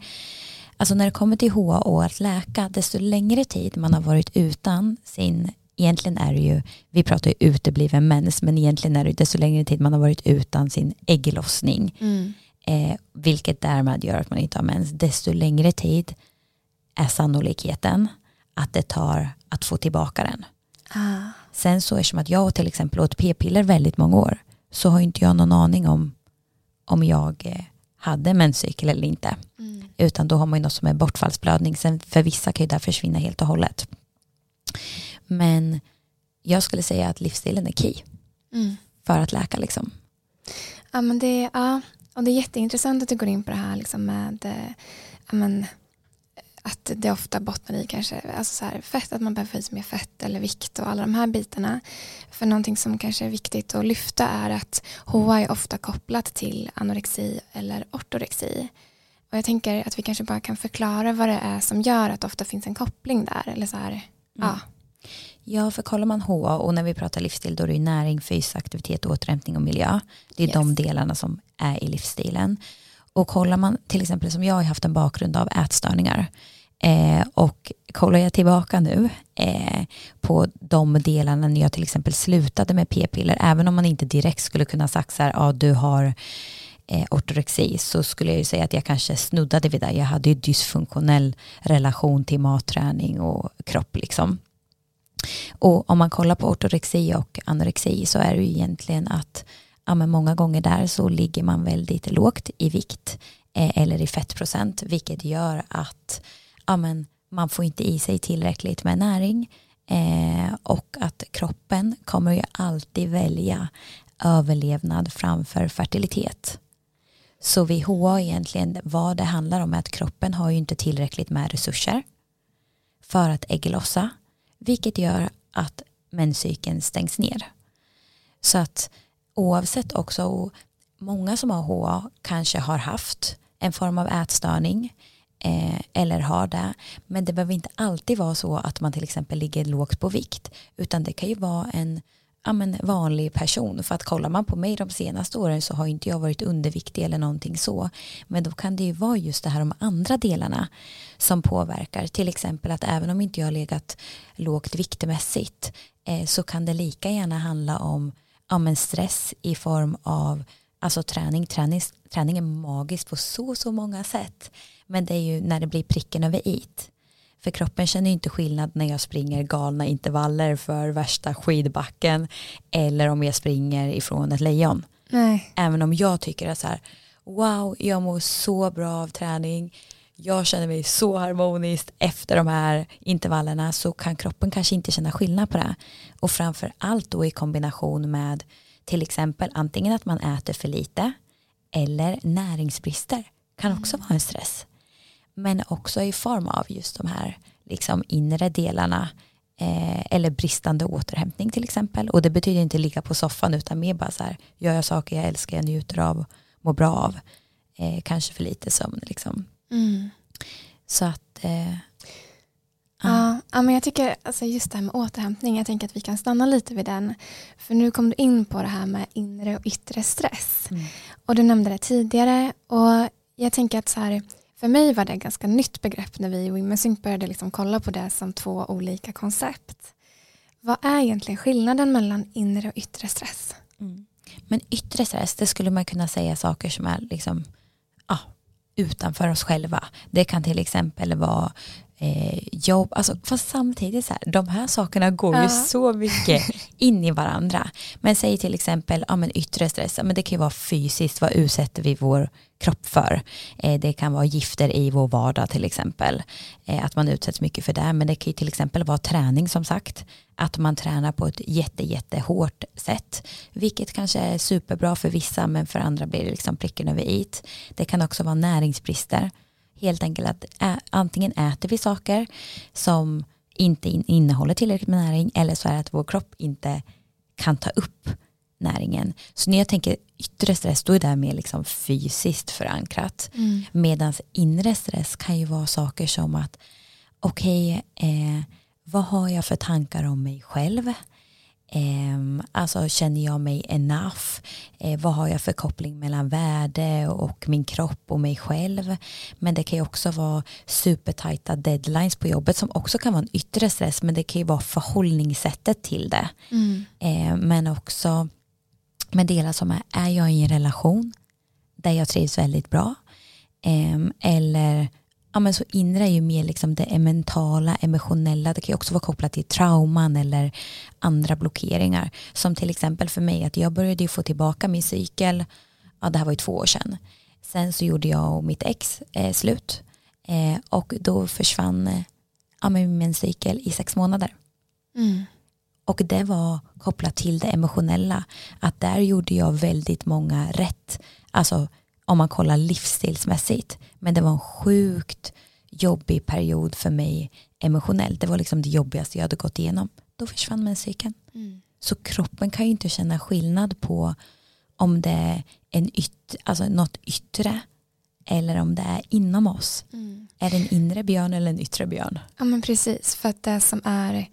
Alltså när det kommer till HA och att läka, desto längre tid man har varit utan sin, egentligen är det ju, vi pratar ju utebliven mens, men egentligen är det desto längre tid man har varit utan sin ägglossning, mm. eh, vilket därmed gör att man inte har mens, desto längre tid är sannolikheten att det tar att få tillbaka den. Ah. Sen så eftersom att jag till exempel åt p-piller väldigt många år så har inte jag någon aning om om jag eh, hade menscykel eller inte. Mm. Utan då har man ju något som är bortfallsblödning. Sen för vissa kan ju det försvinna helt och hållet. Men jag skulle säga att livsstilen är key. Mm. För att läka liksom. Ja, men det, ja, och det är jätteintressant att du går in på det här liksom med eh, ja, men, att det ofta bottnar i kanske alltså så här, fett, att man behöver få i sig mer fett eller vikt och alla de här bitarna. För någonting som kanske är viktigt att lyfta är att HA är ofta kopplat till anorexi eller ortorexi. Och jag tänker att vi kanske bara kan förklara vad det är som gör att det ofta finns en koppling där. Eller så här, mm. ja. Ja, för kollar man HA och när vi pratar livsstil då är det näring, fysisk aktivitet, återhämtning och miljö. Det är yes. de delarna som är i livsstilen. Och kollar man till exempel som jag har haft en bakgrund av ätstörningar eh, och kollar jag tillbaka nu eh, på de delarna när jag till exempel slutade med p-piller, även om man inte direkt skulle kunna sagt så här, ja du har eh, ortorexi så skulle jag ju säga att jag kanske snuddade vid det. Jag hade ju dysfunktionell relation till matträning och kropp liksom. Och om man kollar på ortorexi och anorexi så är det ju egentligen att ja, men många gånger där så ligger man väldigt lågt i vikt eh, eller i fettprocent vilket gör att ja, men man får inte i sig tillräckligt med näring eh, och att kroppen kommer ju alltid välja överlevnad framför fertilitet. Så WHO egentligen, vad det handlar om är att kroppen har ju inte tillräckligt med resurser för att ägglossa, vilket gör att menscykeln stängs ner. Så att oavsett också, många som har HA kanske har haft en form av ätstörning eh, eller har det. Men det behöver inte alltid vara så att man till exempel ligger lågt på vikt utan det kan ju vara en ja, men vanlig person. För att kollar man på mig de senaste åren så har inte jag varit underviktig eller någonting så. Men då kan det ju vara just det här de andra delarna som påverkar. Till exempel att även om inte jag har legat lågt viktmässigt eh, så kan det lika gärna handla om ja, men stress i form av alltså träning. träning. Träning är magiskt på så, så många sätt. Men det är ju när det blir pricken över it. För kroppen känner inte skillnad när jag springer galna intervaller för värsta skidbacken eller om jag springer ifrån ett lejon. Nej. Även om jag tycker att så här, wow, jag mår så bra av träning, jag känner mig så harmoniskt efter de här intervallerna så kan kroppen kanske inte känna skillnad på det. Och framför allt då i kombination med till exempel antingen att man äter för lite eller näringsbrister kan också vara en stress men också i form av just de här liksom inre delarna eh, eller bristande återhämtning till exempel. Och det betyder inte ligga på soffan utan mer bara så här, gör jag saker jag älskar, jag njuter av, mår bra av. Eh, kanske för lite sömn liksom. Mm. Så att eh, Ja, ja, men jag tycker alltså just det här med återhämtning, jag tänker att vi kan stanna lite vid den. För nu kom du in på det här med inre och yttre stress. Mm. Och du nämnde det tidigare och jag tänker att så här, för mig var det ett ganska nytt begrepp när vi i Womensync började liksom kolla på det som två olika koncept. Vad är egentligen skillnaden mellan inre och yttre stress? Mm. Men yttre stress, det skulle man kunna säga saker som är liksom, ah, utanför oss själva. Det kan till exempel vara eh, jobb, alltså, fast samtidigt så här, de här sakerna går ja. ju så mycket in i varandra. Men säg till exempel ja, men yttre stress, men det kan ju vara fysiskt, vad utsätter vi vår kropp för? Eh, det kan vara gifter i vår vardag till exempel, eh, att man utsätts mycket för det, men det kan ju till exempel vara träning som sagt, att man tränar på ett jätte, jättehårt sätt, vilket kanske är superbra för vissa, men för andra blir det liksom pricken över it. Det kan också vara näringsbrister, helt enkelt att ä, antingen äter vi saker som inte in, innehåller tillräckligt med näring eller så är det att vår kropp inte kan ta upp näringen. Så när jag tänker yttre stress då är det mer liksom fysiskt förankrat. Mm. Medan inre stress kan ju vara saker som att okej, okay, eh, vad har jag för tankar om mig själv? Eh, alltså känner jag mig enough? Eh, vad har jag för koppling mellan värde och min kropp och mig själv? Men det kan ju också vara supertajta deadlines på jobbet som också kan vara en yttre stress men det kan ju vara förhållningssättet till det. Mm. Eh, men också med delar som är, är jag i en relation där jag trivs väldigt bra? Ehm, eller ja, men så inre är ju mer liksom det mentala, emotionella. Det kan ju också vara kopplat till trauman eller andra blockeringar. Som till exempel för mig att jag började få tillbaka min cykel. Ja, det här var ju två år sedan. Sen så gjorde jag och mitt ex eh, slut. Eh, och då försvann eh, ja, min cykel i sex månader. Mm. Och det var kopplat till det emotionella. Att där gjorde jag väldigt många rätt. Alltså om man kollar livsstilsmässigt. Men det var en sjukt jobbig period för mig emotionellt. Det var liksom det jobbigaste jag hade gått igenom. Då försvann menscykeln. Mm. Så kroppen kan ju inte känna skillnad på om det är en yt alltså något yttre eller om det är inom oss. Mm. Är det en inre björn eller en yttre björn? Ja men precis, för att det som är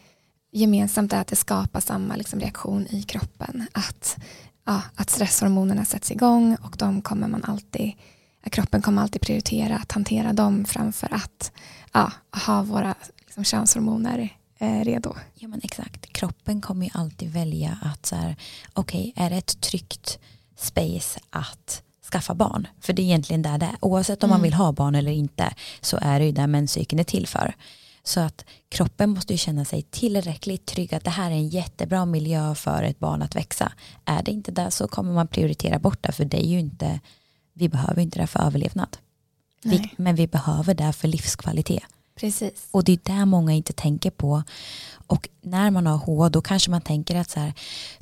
gemensamt är att det skapar samma liksom reaktion i kroppen. Att ja, att stresshormonerna sätts igång och de kommer man alltid, kroppen kommer alltid prioritera att hantera dem framför att ja, ha våra liksom, könshormoner eh, redo. Ja men exakt, kroppen kommer ju alltid välja att så här, okej okay, är det ett tryggt space att skaffa barn? För det är egentligen där det är, oavsett om mm. man vill ha barn eller inte så är det ju där menscykeln är till för. Så att kroppen måste ju känna sig tillräckligt trygg att det här är en jättebra miljö för ett barn att växa. Är det inte det så kommer man prioritera bort det för det är ju inte, vi behöver inte det för överlevnad. Vi, men vi behöver det för livskvalitet. Precis. Och det är där många inte tänker på. Och när man har H då kanske man tänker att så här,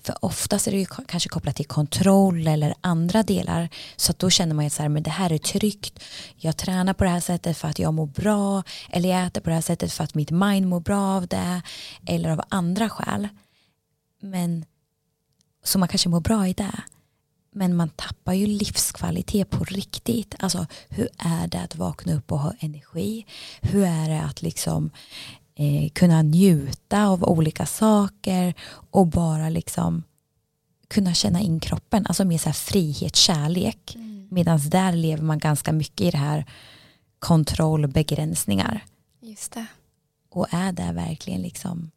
för oftast är det ju kanske kopplat till kontroll eller andra delar. Så att då känner man ju så här, men det här är tryggt. Jag tränar på det här sättet för att jag mår bra. Eller jag äter på det här sättet för att mitt mind mår bra av det. Eller av andra skäl. Men så man kanske mår bra i det. Men man tappar ju livskvalitet på riktigt. Alltså hur är det att vakna upp och ha energi? Hur är det att liksom eh, kunna njuta av olika saker och bara liksom kunna känna in kroppen, alltså mer så här frihet, kärlek. Mm. Medan där lever man ganska mycket i det här kontroll, begränsningar. Just det. Och är det verkligen liksom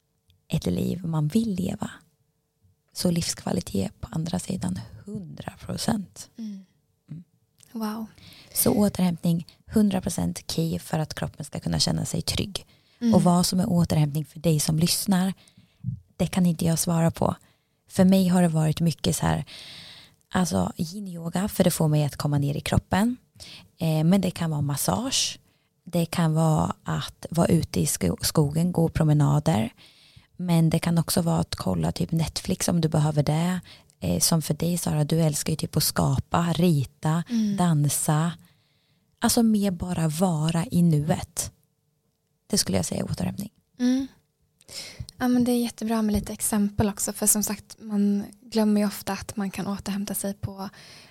ett liv man vill leva? Så livskvalitet på andra sidan 100 procent. Mm. Mm. Wow. Så återhämtning 100 procent key för att kroppen ska kunna känna sig trygg. Mm. Och vad som är återhämtning för dig som lyssnar, det kan inte jag svara på. För mig har det varit mycket så här, alltså yin-yoga för det får mig att komma ner i kroppen. Eh, men det kan vara massage, det kan vara att vara ute i skogen, gå promenader. Men det kan också vara att kolla typ Netflix om du behöver det. Eh, som för dig Sara, du älskar ju typ att skapa, rita, mm. dansa. Alltså mer bara vara i nuet. Det skulle jag säga är återhämtning. Mm. Ja, men det är jättebra med lite exempel också för som sagt man glömmer ju ofta att man kan återhämta sig på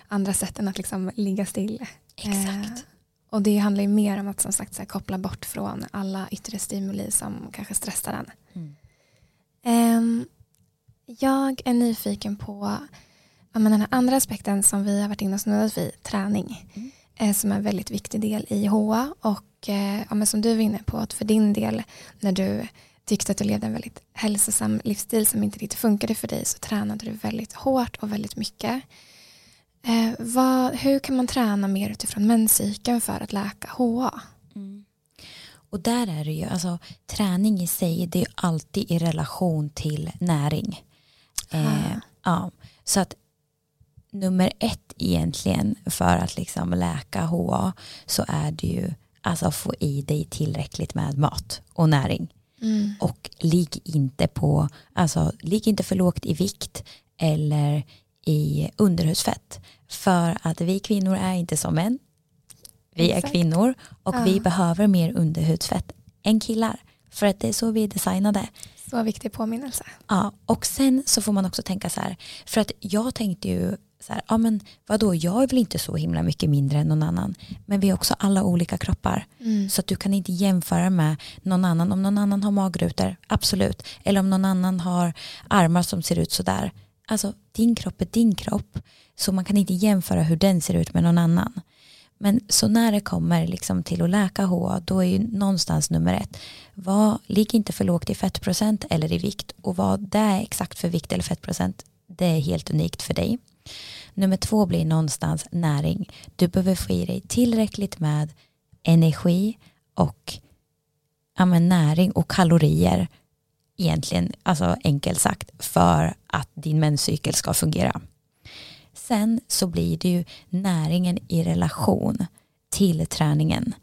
andra sätt än att liksom ligga still. Exakt. Eh, och det handlar ju mer om att som sagt här, koppla bort från alla yttre stimuli som kanske stressar en. Mm. Eh, jag är nyfiken på ja, men den här andra aspekten som vi har varit inne och snuddat vid, träning. Mm. Eh, som är en väldigt viktig del i HA och eh, ja, men som du var inne på att för din del när du tyckte att du levde en väldigt hälsosam livsstil som inte riktigt funkade för dig så tränade du väldigt hårt och väldigt mycket. Eh, vad, hur kan man träna mer utifrån menscykeln för att läka HA? Mm. Och där är det ju, alltså träning i sig det är alltid i relation till näring. Eh, ja, så att nummer ett egentligen för att liksom läka HA så är det ju alltså få i dig tillräckligt med mat och näring. Mm. Och ligg inte på, alltså ligg inte för lågt i vikt eller i underhudsfett. För att vi kvinnor är inte som män. Vi Exakt. är kvinnor och ja. vi behöver mer underhudsfett än killar. För att det är så vi är designade. Så viktig påminnelse. Ja, och sen så får man också tänka så här. För att jag tänkte ju så här, ja men vadå, jag är väl inte så himla mycket mindre än någon annan. Men vi har också alla olika kroppar. Mm. Så att du kan inte jämföra med någon annan. Om någon annan har magrutor, absolut. Eller om någon annan har armar som ser ut sådär. Alltså din kropp är din kropp. Så man kan inte jämföra hur den ser ut med någon annan. Men så när det kommer liksom till att läka HA då är ju någonstans nummer ett vad, ligg inte för lågt i fettprocent eller i vikt och vad det är exakt för vikt eller fettprocent det är helt unikt för dig. Nummer två blir någonstans näring. Du behöver få i dig tillräckligt med energi och ja, näring och kalorier egentligen, alltså enkelt sagt, för att din menscykel ska fungera. Sen så blir det ju näringen i relation till träningen.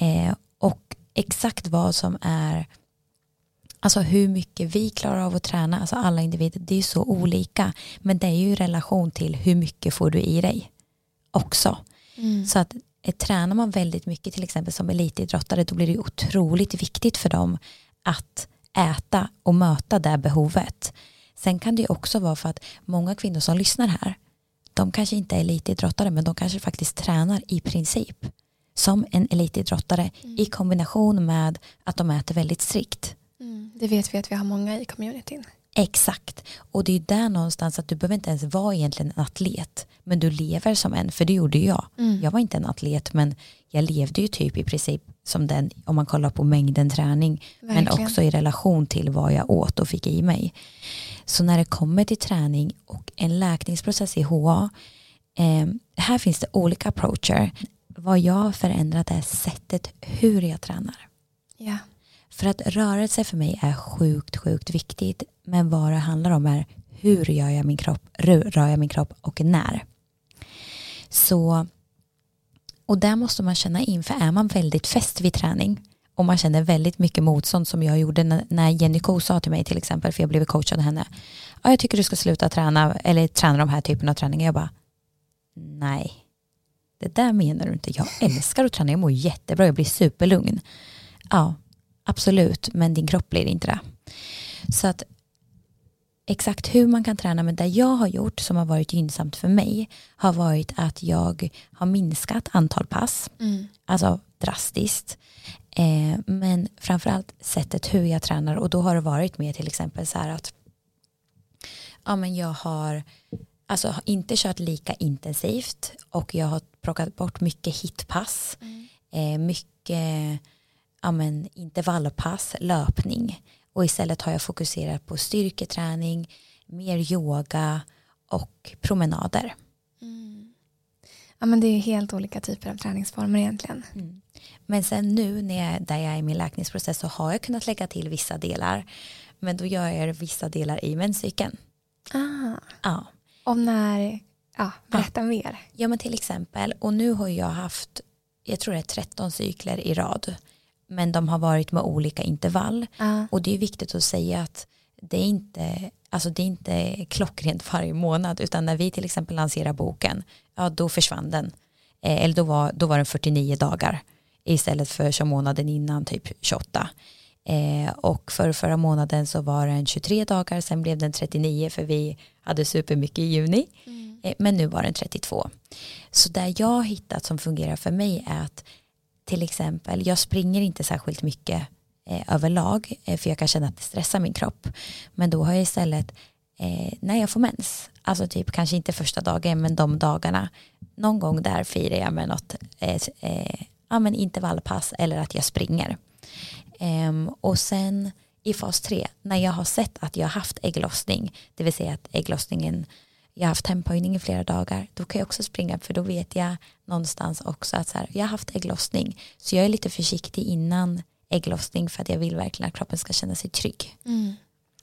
Eh, och exakt vad som är Alltså hur mycket vi klarar av att träna, alltså alla individer, det är så olika. Men det är ju i relation till hur mycket får du i dig också. Mm. Så att eh, tränar man väldigt mycket till exempel som elitidrottare då blir det otroligt viktigt för dem att äta och möta det behovet. Sen kan det också vara för att många kvinnor som lyssnar här de kanske inte är elitidrottare men de kanske faktiskt tränar i princip som en elitidrottare mm. i kombination med att de äter väldigt strikt. Mm. Det vet vi att vi har många i communityn. Exakt, och det är där någonstans att du behöver inte ens vara egentligen en atlet men du lever som en, för det gjorde jag. Mm. Jag var inte en atlet men jag levde ju typ i princip som den om man kollar på mängden träning Verkligen. men också i relation till vad jag åt och fick i mig. Så när det kommer till träning och en läkningsprocess i HA eh, här finns det olika approacher. Vad jag har förändrat är sättet hur jag tränar. Ja. För att rörelse för mig är sjukt, sjukt viktigt. Men vad det handlar om är hur gör jag min kropp, rör jag min kropp och när. Så, och där måste man känna in, för är man väldigt fäst vid träning och man känner väldigt mycket motstånd som jag gjorde när, när Jenny Ko sa till mig till exempel, för jag blev coachad av henne, ja, jag tycker du ska sluta träna eller träna de här typen av träningar. Jag bara, nej, det där menar du inte. Jag älskar att träna, jag mår jättebra, jag blir superlugn. Ja, absolut, men din kropp blir inte det. Så att exakt hur man kan träna men det jag har gjort som har varit gynnsamt för mig har varit att jag har minskat antal pass, mm. alltså drastiskt. Eh, men framförallt sättet hur jag tränar och då har det varit mer till exempel så här att ja, men jag har alltså, inte kört lika intensivt och jag har plockat bort mycket hitpass, mm. eh, mycket ja, men, intervallpass, löpning och istället har jag fokuserat på styrketräning, mer yoga och promenader. Mm. Ja, men det är helt olika typer av träningsformer egentligen. Mm. Men sen nu när jag, där jag är i min läkningsprocess så har jag kunnat lägga till vissa delar. Men då gör jag vissa delar i menscykeln. Ah. Ja. Och när, ja, berätta ja. mer. Ja men till exempel, och nu har jag haft, jag tror det är 13 cykler i rad. Men de har varit med olika intervall. Ah. Och det är viktigt att säga att det är inte Alltså det är inte klockrent varje månad utan när vi till exempel lanserar boken ja då försvann den. Eh, eller då var, då var den 49 dagar istället för som månaden innan typ 28. Eh, och för förra månaden så var den 23 dagar, sen blev den 39 för vi hade supermycket i juni. Mm. Eh, men nu var den 32. Så där jag har hittat som fungerar för mig är att till exempel, jag springer inte särskilt mycket eh, överlag eh, för jag kan känna att det stressar min kropp. Men då har jag istället eh, när jag får mens, alltså typ kanske inte första dagen men de dagarna, någon gång där firar jag med något eh, eh, ja, men intervallpass eller att jag springer. Ehm, och sen i fas 3, när jag har sett att jag har haft ägglossning, det vill säga att ägglossningen, jag har haft temphöjning i flera dagar, då kan jag också springa för då vet jag någonstans också att så här, jag har haft ägglossning. Så jag är lite försiktig innan ägglossning för att jag vill verkligen att kroppen ska känna sig trygg. Mm.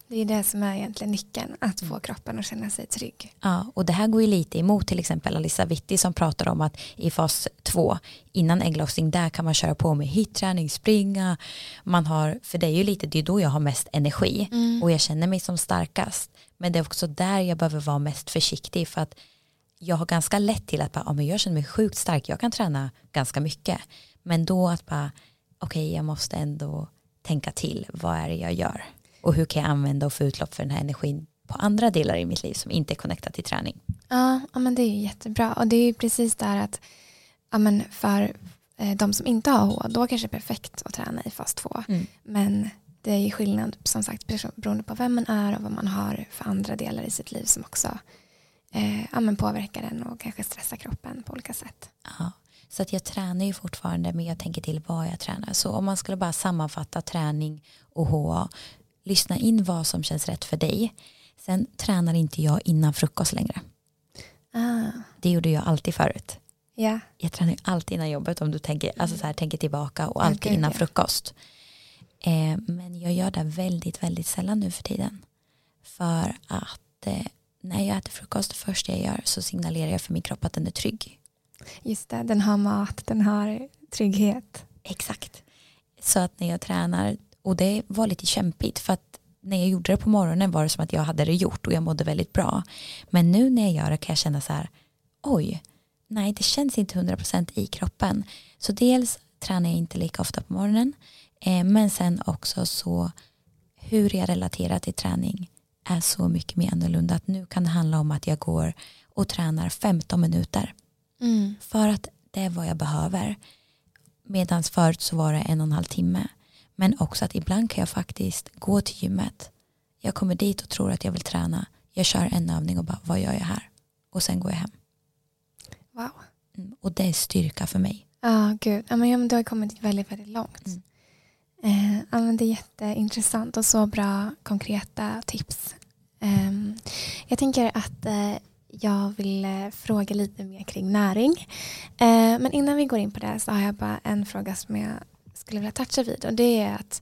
Det är det som är egentligen nyckeln, att få kroppen att känna sig trygg. Ja, och det här går ju lite emot till exempel Alissa Vitti som pratar om att i fas 2 innan ägglossning där kan man köra på med hitträning, springa, man har, för det är ju lite, det är då jag har mest energi mm. och jag känner mig som starkast. Men det är också där jag behöver vara mest försiktig för att jag har ganska lätt till att bara, ja, men jag känner mig sjukt stark, jag kan träna ganska mycket. Men då att bara, okej okay, jag måste ändå tänka till, vad är det jag gör? och hur kan jag använda och få utlopp för den här energin på andra delar i mitt liv som inte är connectat till träning. Ja, ja men det är jättebra och det är precis där att ja, men för eh, de som inte har H, då kanske det är perfekt att träna i fas 2. Mm. Men det är ju skillnad som sagt beroende på vem man är och vad man har för andra delar i sitt liv som också eh, ja, men påverkar den och kanske stressar kroppen på olika sätt. Ja. Så att jag tränar ju fortfarande men jag tänker till vad jag tränar. Så om man skulle bara sammanfatta träning och HA lyssna in vad som känns rätt för dig. Sen tränar inte jag innan frukost längre. Ah. Det gjorde jag alltid förut. Yeah. Jag tränar alltid innan jobbet om du tänker, alltså så här, tänker tillbaka och alltid okay, innan yeah. frukost. Eh, men jag gör det väldigt, väldigt sällan nu för tiden. För att eh, när jag äter frukost, det första jag gör så signalerar jag för min kropp att den är trygg. Just det, den har mat, den har trygghet. Exakt. Så att när jag tränar och det var lite kämpigt för att när jag gjorde det på morgonen var det som att jag hade det gjort och jag mådde väldigt bra. Men nu när jag gör det kan jag känna så här, oj, nej det känns inte 100% i kroppen. Så dels tränar jag inte lika ofta på morgonen, men sen också så hur jag relaterar till träning är så mycket mer annorlunda. Att nu kan det handla om att jag går och tränar 15 minuter. Mm. För att det är vad jag behöver. Medan förut så var det en och en halv timme. Men också att ibland kan jag faktiskt gå till gymmet. Jag kommer dit och tror att jag vill träna. Jag kör en övning och bara, vad gör jag här? Och sen går jag hem. Wow. Mm, och det är styrka för mig. Ja, oh, gud. Ja, men du har kommit väldigt, väldigt långt. Mm. Eh, ja, men det är jätteintressant och så bra konkreta tips. Eh, jag tänker att eh, jag vill eh, fråga lite mer kring näring. Eh, men innan vi går in på det så har jag bara en fråga som jag skulle vilja toucha vid och det är att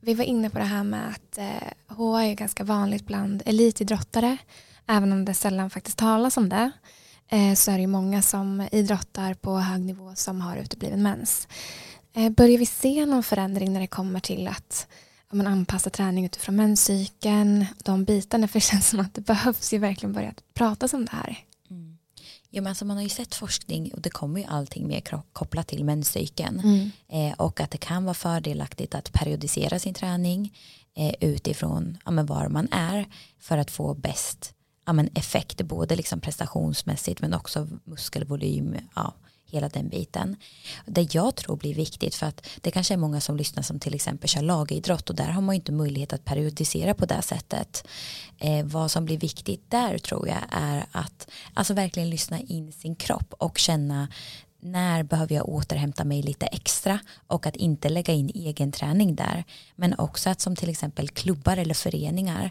vi var inne på det här med att eh, HA är ganska vanligt bland elitidrottare även om det sällan faktiskt talas om det eh, så är det ju många som idrottar på hög nivå som har utebliven mens. Eh, börjar vi se någon förändring när det kommer till att man anpassar träning utifrån menscykeln, de bitarna, för det känns som att det behövs ju verkligen börja prata om det här. Mm. Ja, men alltså man har ju sett forskning och det kommer ju allting mer kopplat till menscykeln Mm. eh, och att det kan vara fördelaktigt att periodisera sin träning eh, utifrån ja, men var man är för att få bäst ja, men effekt både liksom prestationsmässigt men också muskelvolym ja, hela den biten. Det jag tror blir viktigt för att det kanske är många som lyssnar som till exempel kör lagidrott och där har man inte möjlighet att periodisera på det sättet. Eh, vad som blir viktigt där tror jag är att alltså verkligen lyssna in sin kropp och känna när behöver jag återhämta mig lite extra och att inte lägga in egen träning där men också att som till exempel klubbar eller föreningar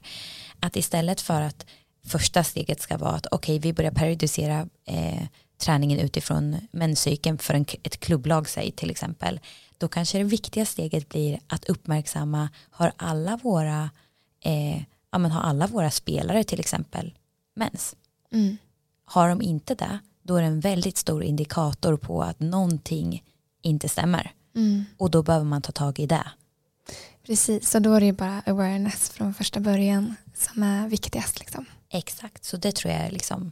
att istället för att första steget ska vara att okej okay, vi börjar periodisera eh, träningen utifrån menscykeln för en, ett klubblag säg till exempel då kanske det viktiga steget blir att uppmärksamma har alla våra eh, ja, men har alla våra spelare till exempel mens Mm. har de inte det då är det en väldigt stor indikator på att någonting inte stämmer Mm. och då behöver man ta tag i det Precis, så då är det ju bara awareness från första början som är viktigast. Liksom. exakt så det tror jag är liksom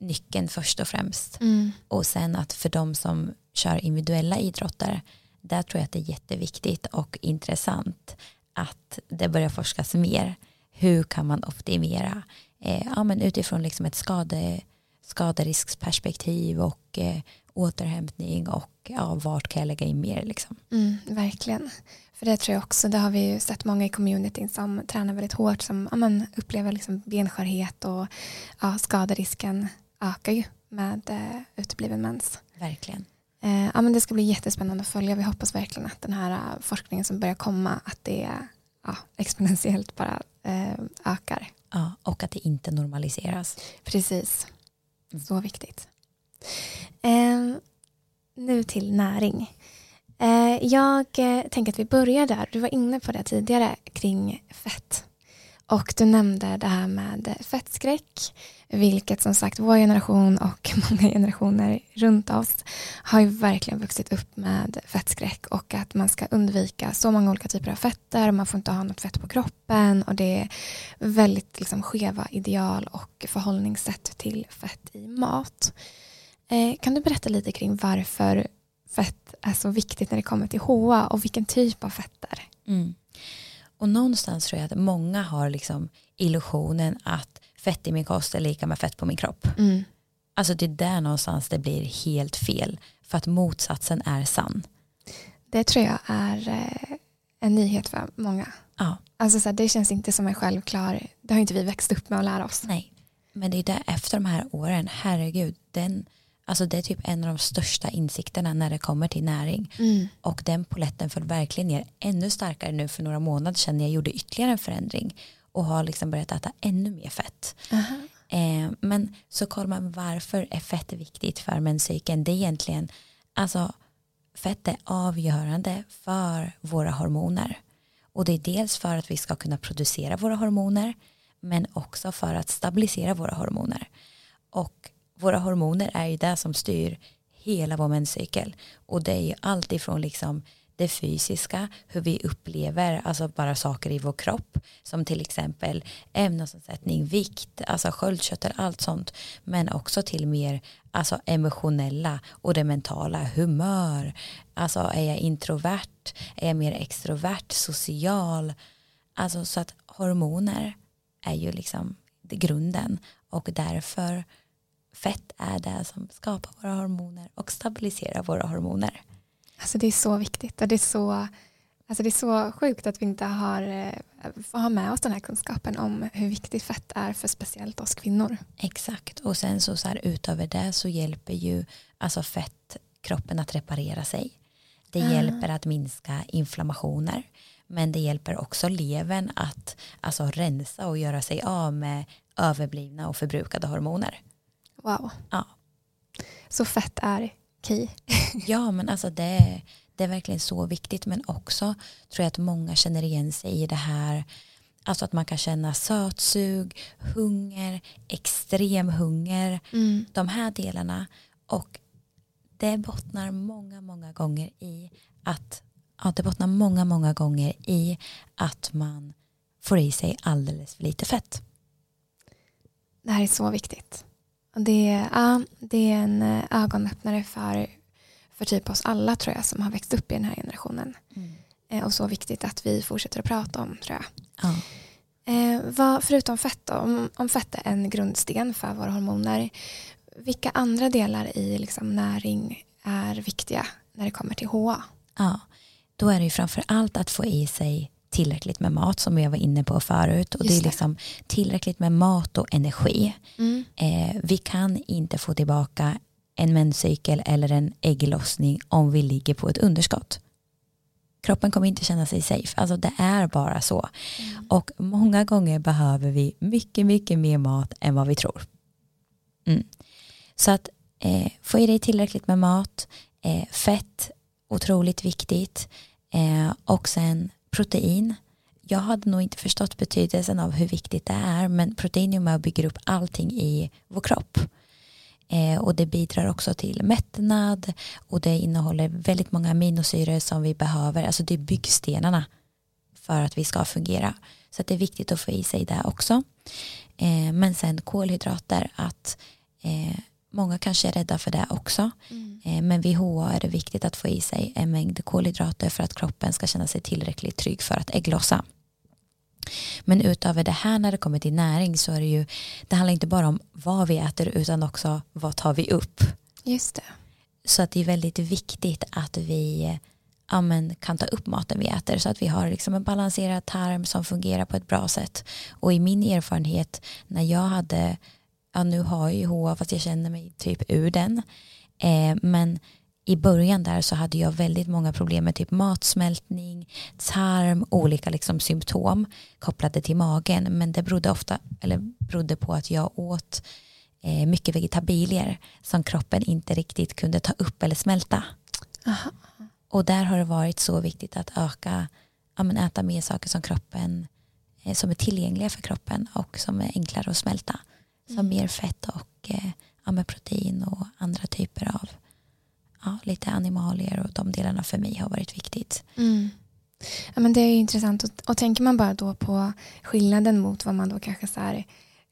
nyckeln först och främst Mm. och sen att för de som kör individuella idrotter där tror jag att det är jätteviktigt och intressant att det börjar forskas mer hur kan man optimera eh, ja, men utifrån liksom ett skade, skaderisksperspektiv och eh, återhämtning och ja, vart kan jag lägga in mer liksom. Mm, verkligen. För det tror jag också, det har vi ju sett många i communityn som tränar väldigt hårt som ja, men, upplever liksom benskörhet och ja, skaderisken ökar ju med eh, utebliven mens. Verkligen. Eh, ja, men det ska bli jättespännande att följa. Vi hoppas verkligen att den här eh, forskningen som börjar komma att det ja, exponentiellt bara eh, ökar. Ja, och att det inte normaliseras. Precis. Mm. Så viktigt. Eh, nu till näring. Eh, jag tänker att vi börjar där. Du var inne på det tidigare kring fett. Och du nämnde det här med fettskräck. Vilket som sagt vår generation och många generationer runt oss har ju verkligen vuxit upp med fettskräck och att man ska undvika så många olika typer av fetter. Man får inte ha något fett på kroppen och det är väldigt liksom skeva ideal och förhållningssätt till fett i mat. Eh, kan du berätta lite kring varför fett är så viktigt när det kommer till HA och vilken typ av fetter? Mm. Och någonstans tror jag att många har liksom illusionen att fett i min kost är lika med fett på min kropp. Mm. Alltså det är där någonstans det blir helt fel. För att motsatsen är sann. Det tror jag är eh, en nyhet för många. Ja, Alltså så här, det känns inte som en självklar, det har inte vi växt upp med att lära oss. nej. Men det är där efter de här åren, herregud, den, alltså det är typ en av de största insikterna när det kommer till näring. Mm. Och den poletten föll verkligen ner ännu starkare nu för några månader sedan när jag gjorde ytterligare en förändring och har liksom börjat äta ännu mer fett. Aha. Eh, men så kollar man varför är fett viktigt för menscykeln. Det är egentligen, alltså fett är avgörande för våra hormoner. Och det är dels för att vi ska kunna producera våra hormoner men också för att stabilisera våra hormoner. Och våra hormoner är ju det som styr hela vår menscykel. Och det är ju allt ifrån liksom det fysiska, hur vi upplever alltså bara saker i vår kropp som till exempel ämnesomsättning, vikt, alltså sköldkörtel, allt sånt. Men också till mer alltså emotionella och det mentala, humör, alltså är jag introvert, är jag mer extrovert, social, alltså så att hormoner är ju liksom grunden. Och därför fett är det som skapar våra hormoner och stabiliserar våra hormoner. Alltså det är så viktigt och det är så, alltså det är så sjukt att vi inte har, eh, får ha med oss den här kunskapen om hur viktigt fett är för speciellt oss kvinnor. Exakt och sen så, så här, utöver det så hjälper ju alltså fett kroppen att reparera sig. Det Ah. hjälper att minska inflammationer men det hjälper också levern att alltså rensa och göra sig av med överblivna och förbrukade hormoner. Wow. Ja. Så fett är key. Ja men alltså det, det är verkligen så viktigt men också tror jag att många känner igen sig i det här alltså att man kan känna sötsug, hunger, extrem hunger Mm. de här delarna och det bottnar många många gånger i att ja, det bottnar många många gånger i att man får i sig alldeles för lite fett. Det här är så viktigt. Det, ja, det är en eh, ögonöppnare för, för typ oss alla tror jag som har växt upp i den här generationen. Mm. Eh, och så viktigt att vi fortsätter att prata om tror jag. Ja. Eh, vad, förutom fett då, om, om fett är en grundsten för våra hormoner, vilka andra delar i liksom, näring är viktiga när det kommer till HA? Ja, då är det ju framför allt att få i sig tillräckligt med mat som jag var inne på förut och det är liksom tillräckligt med mat och energi. Mm. Eh, vi kan inte få tillbaka en menscykel eller en ägglossning om vi ligger på ett underskott. Kroppen kommer inte känna sig safe, alltså det är bara så. Mm. Och många gånger behöver vi mycket, mycket mer mat än vad vi tror. Mm. Så att eh, få i dig tillräckligt med mat, eh, fett, otroligt viktigt eh, och sen protein. Jag hade nog inte förstått betydelsen av hur viktigt det är men protein är med och bygger upp allting i vår kropp. Eh, och det bidrar också till mättnad och det innehåller väldigt många aminosyror som vi behöver. Alltså det är byggstenarna för att vi ska fungera. Så det är viktigt att få i sig det också. Eh, men sen kolhydrater, att eh, många kanske är rädda för det också. Mm. Eh, men vid HA är det viktigt att få i sig en mängd kolhydrater för att kroppen ska känna sig tillräckligt trygg för att ägglossa. Men utöver det här när det kommer till näring så är det ju det handlar inte bara om vad vi äter utan också vad tar vi upp. Just det. Så att det är väldigt viktigt att vi ja, kan ta upp maten vi äter så att vi har liksom en balanserad tarm som fungerar på ett bra sätt. Och i min erfarenhet när jag hade ja nu har jag ju HA fast jag känner mig typ ur den. Eh, men i början där så hade jag väldigt många problem med typ matsmältning, tarm, olika liksom symptom kopplade till magen. Men det berodde ofta, eller berodde på att jag åt eh, mycket vegetabilier som kroppen inte riktigt kunde ta upp eller smälta. Aha. Och där har det varit så viktigt att öka, ja, men äta mer saker som kroppen eh, som är tillgängliga för kroppen och som är enklare att smälta. Som mm. mer fett och eh, ja, protein och andra typer av ja, lite animalier och de delarna för mig har varit viktigt. Mm. Ja, men det är intressant och, och tänker man bara då på skillnaden mot vad man då kanske så här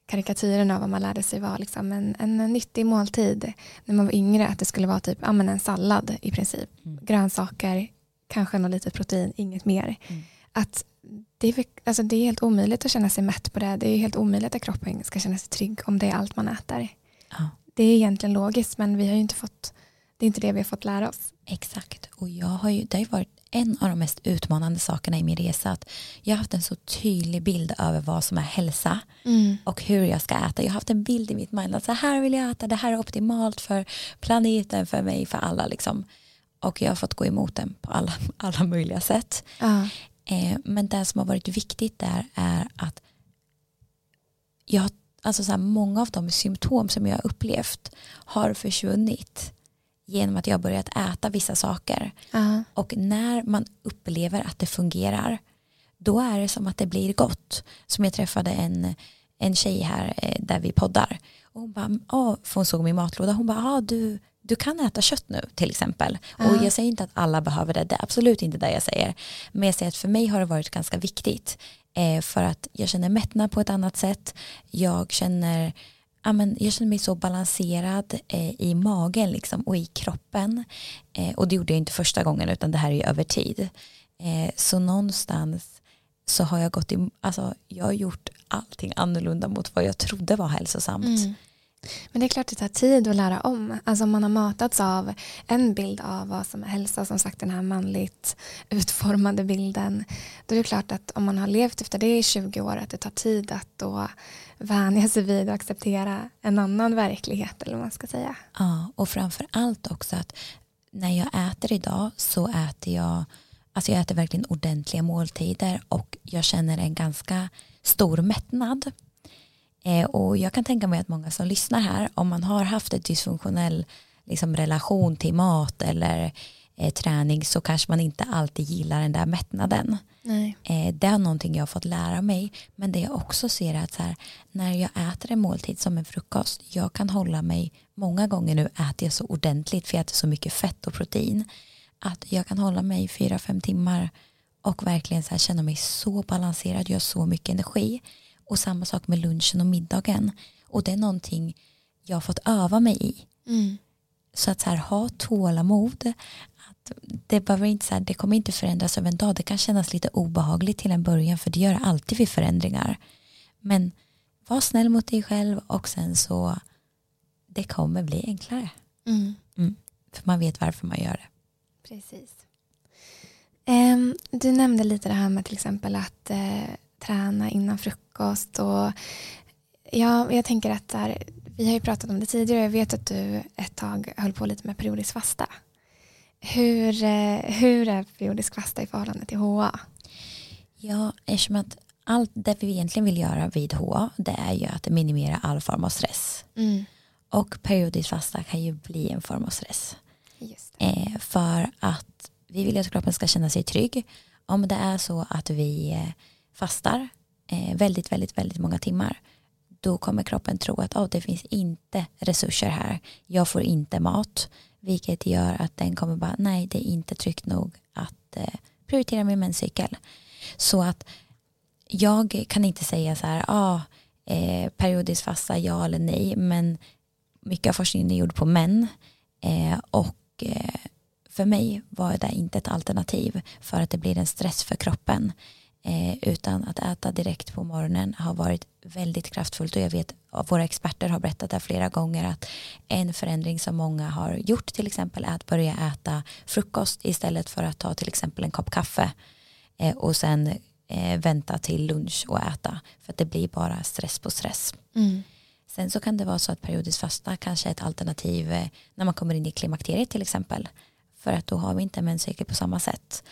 karikatyren av vad man lärde sig var liksom en, en nyttig måltid när man var yngre att det skulle vara typ ja, men en sallad i princip mm. grönsaker kanske något litet protein inget mer mm. att det är, alltså det är helt omöjligt att känna sig mätt på det. Det är helt omöjligt att kroppen ska känna sig trygg om det är allt man äter. Ja. Det är egentligen logiskt men vi har ju inte fått, det är inte det vi har fått lära oss. Exakt och jag har ju, det har ju varit en av de mest utmanande sakerna i min resa att jag har haft en så tydlig bild över vad som är hälsa mm. och hur jag ska äta. Jag har haft en bild i mitt mind att så här vill jag äta, det här är optimalt för planeten, för mig, för alla liksom. Och jag har fått gå emot den på alla, alla möjliga sätt. Uh. Eh, men det som har varit viktigt där är att jag, alltså så här, många av de symptom som jag har upplevt har försvunnit genom att jag har börjat äta vissa saker. Uh. Och när man upplever att det fungerar då är det som att det blir gott. Som jag träffade en, en tjej här eh, där vi poddar. Och hon bara, oh, för hon såg min matlåda, hon bara, ah, du, du kan äta kött nu till exempel. Uh. Och jag säger inte att alla behöver det, det är absolut inte det jag säger. Men jag säger att för mig har det varit ganska viktigt. Eh, för att jag känner mättnad på ett annat sätt. Jag känner, ja, men jag känner mig så balanserad eh, i magen liksom, och i kroppen. Eh, och det gjorde jag inte första gången utan det här är ju över tid. Eh, så någonstans så har jag gått i, alltså jag har gjort allting annorlunda mot vad jag trodde var hälsosamt. Mm. Men det är klart det tar tid att lära om. Alltså man har matats av en bild av vad som är hälsa, som sagt den här manligt utformade bilden. Då är det klart att om man har levt efter det i 20 år att det tar tid att då vänja sig vid och acceptera en annan verklighet eller vad man ska säga. Ja, och framför allt också att när jag äter idag så äter jag Alltså jag äter verkligen ordentliga måltider och jag känner en ganska stor mättnad. Eh, och jag kan tänka mig att många som lyssnar här, om man har haft en dysfunktionell liksom, relation till mat eller eh, träning så kanske man inte alltid gillar den där mättnaden. Eh, det är någonting jag har fått lära mig. Men det jag också ser är att så här, när jag äter en måltid som en frukost, jag kan hålla mig, många gånger nu äter jag så ordentligt för jag äter så mycket fett och protein, att jag kan hålla mig fyra, fem timmar och verkligen så här, känna mig så balanserad, jag har så mycket energi. Och samma sak med lunchen och middagen. Och det är någonting jag har fått öva mig i. Mm. Så att så här, ha tålamod. Att det, behöver inte, så här, det kommer inte förändras över en dag. Det kan kännas lite obehagligt till en början för det gör alltid vid förändringar. Men var snäll mot dig själv och sen så det kommer bli enklare. Mm. För man vet varför man gör det. Precis. Em, du nämnde lite det här med till exempel att eh, träna innan frukost. Och, ja, jag tänker att där, vi har ju pratat om det tidigare. Jag vet att du ett tag höll på lite med periodisk fasta. Hur, eh, hur är periodisk fasta i förhållande till HA? Ja, eftersom att allt det vi egentligen vill göra vid HA det är ju att minimera all form av stress. Mm. Och periodisk fasta kan ju bli en form av stress. Eh, för att vi vill att kroppen ska känna sig trygg. Om det är så att vi eh, fastar eh, väldigt, väldigt, väldigt många timmar då kommer kroppen tro att oh, det finns inte resurser här. Jag får inte mat. Vilket gör att den kommer bara, nej det är inte tryggt nog att eh, prioritera min menscykel. Så att jag kan inte säga så här, ah, eh, periodisk fasta, ja eller nej. Men mycket av forskningen är gjord på män. Eh, och eh, för mig var det inte ett alternativ för att det blir en stress för kroppen. Eh, utan att äta direkt på morgonen har varit väldigt kraftfullt och jag vet att våra experter har berättat det flera gånger att en förändring som många har gjort till exempel är att börja äta frukost istället för att ta till exempel en kopp kaffe eh, och sen eh, vänta till lunch och äta för att det blir bara stress på stress. Mm. Sen så kan det vara så att periodisk fasta kanske är ett alternativ när man kommer in i klimakteriet till exempel. För att då har vi inte en menscykel på samma sätt.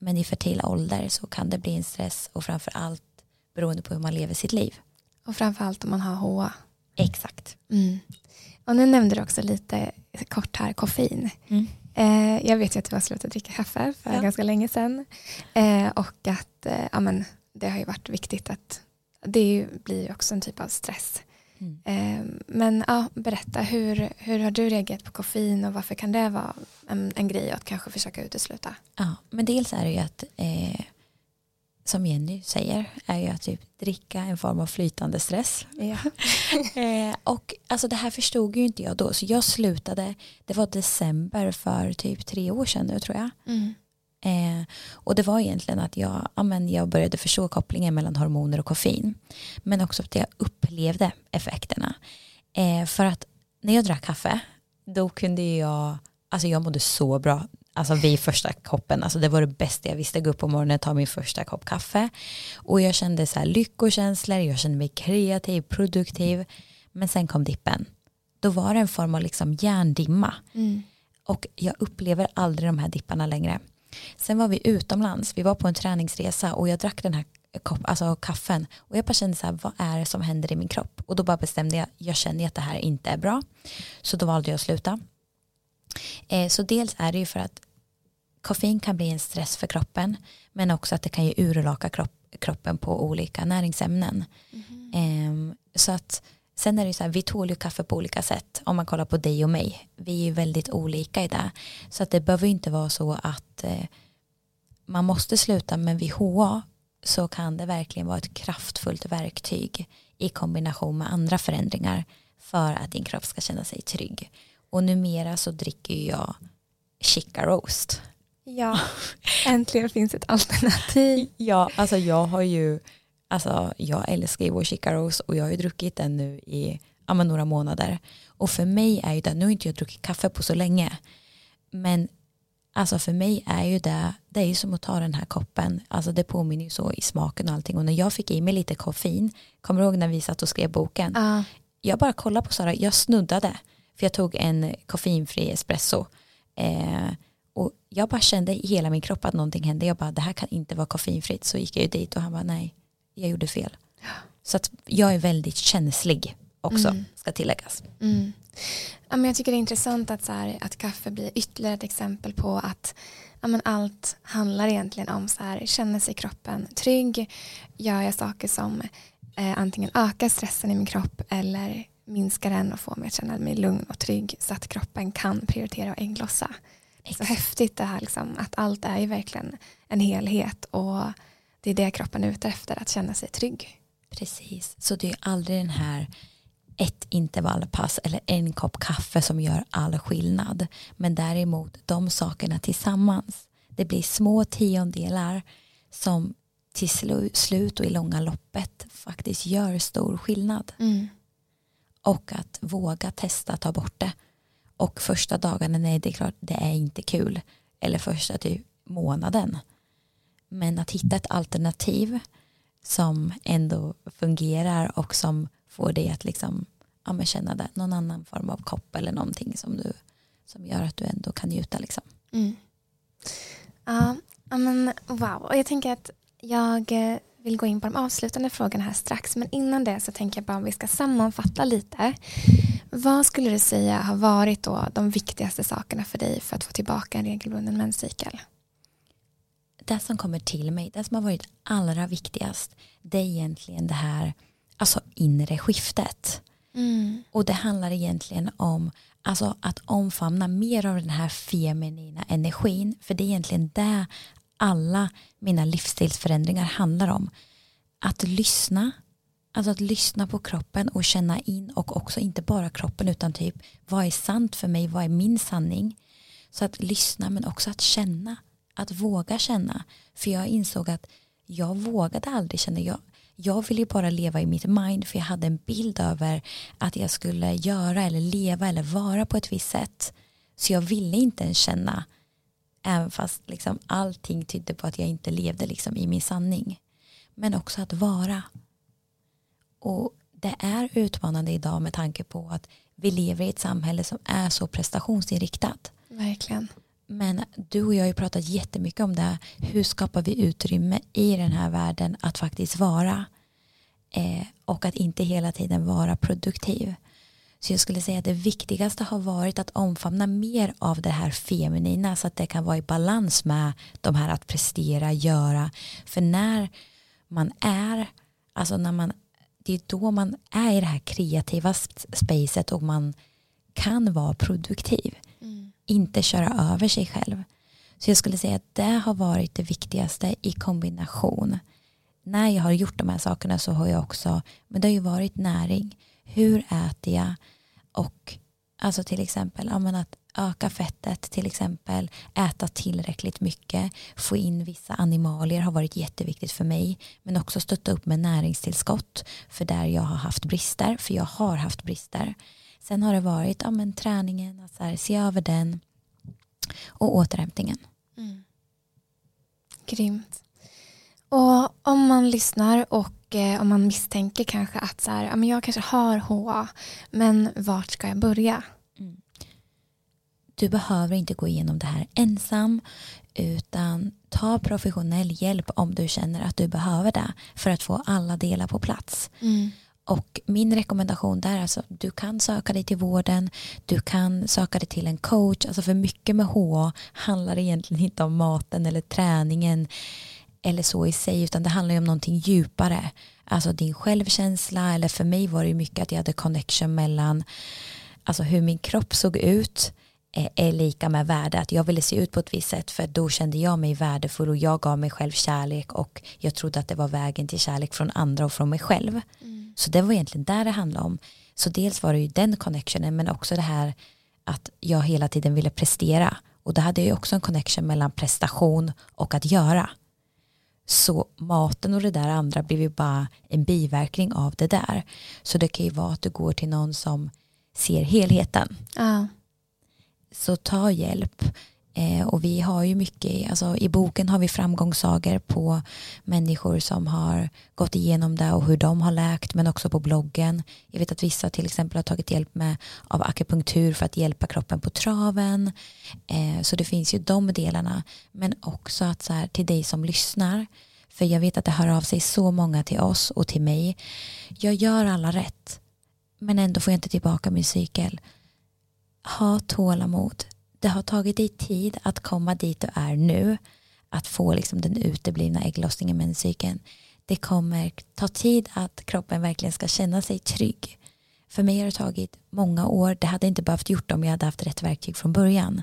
Men i fertila ålder så kan det bli en stress och framför allt beroende på hur man lever sitt liv. Och framförallt om man har HA. Exakt. Mm. Och nu nämnde du också lite kort här koffein. Mm. Eh, jag vet ju att du har slutat dricka kaffe för Ja. ganska länge sedan. Eh, och att eh, ja, men, det har ju varit viktigt att det blir ju också en typ av stress. Mm. Eh, men ja, berätta, hur, hur har du reagerat på koffein och varför kan det vara en, en grej att kanske försöka utesluta? Ja, men dels är det ju att eh, som Jenny säger är ju att typ dricka en form av flytande stress. Ja. Eh, och alltså det här förstod ju inte jag då så jag slutade, det var december för typ tre år sedan nu tror jag. Mm. Eh, och det var egentligen att jag, ja, men jag började förstå kopplingen mellan hormoner och koffein. Men också att jag upplevde effekterna. Eh, för att när jag drack kaffe, då kunde jag, alltså jag mådde så bra. Alltså vid första koppen, alltså det var det bästa jag visste. Gå upp på morgonen och ta min första kopp kaffe. Och jag kände så här lyckokänslor, jag kände mig kreativ, produktiv. Men sen kom dippen. Då var det en form av liksom hjärndimma. Mm. Och jag upplever aldrig de här dipparna längre. Sen var vi utomlands, vi var på en träningsresa och jag drack den här kopp, alltså kaffen och jag bara kände så här, vad är det som händer i min kropp? Och då bara bestämde jag, jag känner att det här inte är bra. Så då valde jag att sluta. Eh, så dels är det ju för att koffein kan bli en stress för kroppen men också att det kan ju urlaka kropp, kroppen på olika näringsämnen. Ehm, så att sen är det ju så här, vi tål ju kaffe på olika sätt. Om man kollar på dig och mig. Vi är ju väldigt olika i det. Så att det behöver ju inte vara så att eh, man måste sluta men vid HA så kan det verkligen vara ett kraftfullt verktyg i kombination med andra förändringar för att din kropp ska känna sig trygg. Och numera så dricker ju jag chica roast. Ja, äntligen finns ett alternativ. Ja, alltså jag har ju, alltså jag älskar ju chica roast och jag har ju druckit den nu i ja, några månader. Och för mig är ju det, nu har inte jag druckit kaffe på så länge, men alltså för mig är ju det, det är ju som att ta den här koppen, alltså det påminner ju så i smaken och allting. Och när jag fick i mig lite koffein, kommer du ihåg när vi satt och skrev boken? Ja, jag bara kollade på Sara, jag snuddade. För jag tog en koffeinfri espresso. Eh, och jag bara kände i hela min kropp att någonting hände. Jag bara, det här kan inte vara koffeinfritt. Så gick jag ju dit och han bara, nej, jag gjorde fel. Så att jag är väldigt känslig också, Mm. ska tilläggas. Mm. Ja, men jag tycker det är intressant att, så här, att kaffe blir ytterligare ett exempel på att ja, men allt handlar egentligen om så här, känner sig kroppen trygg, gör jag saker som eh, antingen ökar stressen i min kropp eller minskar den och får mig att känna mig lugn och trygg så att kroppen kan prioritera och ägglossa. Så häftigt det här liksom, att allt är ju verkligen en helhet och det är det kroppen är ute efter, att känna sig trygg. Precis, så det är aldrig den här ett intervallpass eller en kopp kaffe som gör all skillnad. Men däremot de sakerna tillsammans. Det blir små tiondelar som till slut och i långa loppet faktiskt gör stor skillnad. Mm. Och att våga testa ta bort det. Och första dagarna, nej det är klart, det är inte kul. Eller första typ månaden. Men att hitta ett alternativ som ändå fungerar och som får dig att liksom, ja, men känna det, någon annan form av kopp eller någonting som, du, som gör att du ändå kan njuta. Liksom. Mm. Ja, men wow. Och jag tänker att jag eh, vill gå in på de avslutande frågorna här strax. Men innan det så tänker jag bara om vi ska sammanfatta lite. Vad skulle du säga har varit då de viktigaste sakerna för dig för att få tillbaka en regelbunden menscykel? Det som kommer till mig, det som har varit allra viktigast, det är egentligen det här alltså inre skiftet. Mm. Och det handlar egentligen om alltså, att omfamna mer av den här feminina energin. För det är egentligen det alla mina livsstilsförändringar handlar om. Att lyssna, alltså att lyssna på kroppen och känna in och också inte bara kroppen utan typ vad är sant för mig, vad är min sanning. Så att lyssna men också att känna, att våga känna. För jag insåg att jag vågade aldrig känna, jag, jag ville ju bara leva i mitt mind för jag hade en bild över att jag skulle göra eller leva eller vara på ett visst sätt. Så jag ville inte ens känna även fast liksom allting tydde på att jag inte levde liksom i min sanning. Men också att vara. Och det är utmanande idag med tanke på att vi lever i ett samhälle som är så prestationsinriktat. Verkligen. Men du och jag har ju pratat jättemycket om det. Hur skapar vi utrymme i den här världen att faktiskt vara? Eh, och att inte hela tiden vara produktiv. Så jag skulle säga att det viktigaste har varit att omfamna mer av det här feminina så att det kan vara i balans med de här att prestera, göra. För när man är, alltså när man, det är då man är i det här kreativa spacet och man kan vara produktiv. Inte köra över sig själv. Så jag skulle säga att det har varit det viktigaste i kombination. När jag har gjort de här sakerna så har jag också, men det har ju varit näring hur äter jag och alltså till exempel ja, att öka fettet till exempel äta tillräckligt mycket få in vissa animalier har varit jätteviktigt för mig men också stötta upp med näringstillskott för där jag har haft brister för jag har haft brister sen har det varit ja, men träningen att så här, se över den och återhämtningen mm. Grymt och om man lyssnar och eh, om man misstänker kanske att så här, ja, men jag kanske har HA, men vart ska jag börja? Mm. Du behöver inte gå igenom det här ensam utan ta professionell hjälp om du känner att du behöver det för att få alla delar på plats. Mm. Och min rekommendation där är alltså du kan söka dig till vården, du kan söka dig till en coach. Alltså för mycket med HA handlar egentligen inte om maten eller träningen eller så i sig utan det handlar ju om någonting djupare. Alltså din självkänsla eller för mig var det mycket att jag hade connection mellan alltså hur min kropp såg ut är lika med värde. Att jag ville se ut på ett visst sätt för då kände jag mig värdefull och jag gav mig själv kärlek och jag trodde att det var vägen till kärlek från andra och från mig själv. Mm. Så det var egentligen där det handlade om. Så dels var det ju den connectionen men också det här att jag hela tiden ville prestera och då hade jag ju också en connection mellan prestation och att göra. Så maten och det där andra blir ju bara en biverkning av det där. Så det kan ju vara att du går till någon som ser helheten. Ja. Så ta hjälp. Eh, och vi har ju mycket, alltså i boken har vi framgångssagor på människor som har gått igenom det och hur de har läkt men också på bloggen. Jag vet att vissa till exempel har tagit hjälp med av akupunktur för att hjälpa kroppen på traven. Eh, så det finns ju de delarna men också att så här, till dig som lyssnar för jag vet att det hör av sig så många till oss och till mig. Jag gör alla rätt men ändå får jag inte tillbaka min cykel. Ha tålamod det har tagit dig tid att komma dit du är nu. Att få liksom den uteblivna ägglossningen med cykeln. Det kommer ta tid att kroppen verkligen ska känna sig trygg. För mig har det tagit många år. Det hade inte behövt gjort om jag hade haft rätt verktyg från början.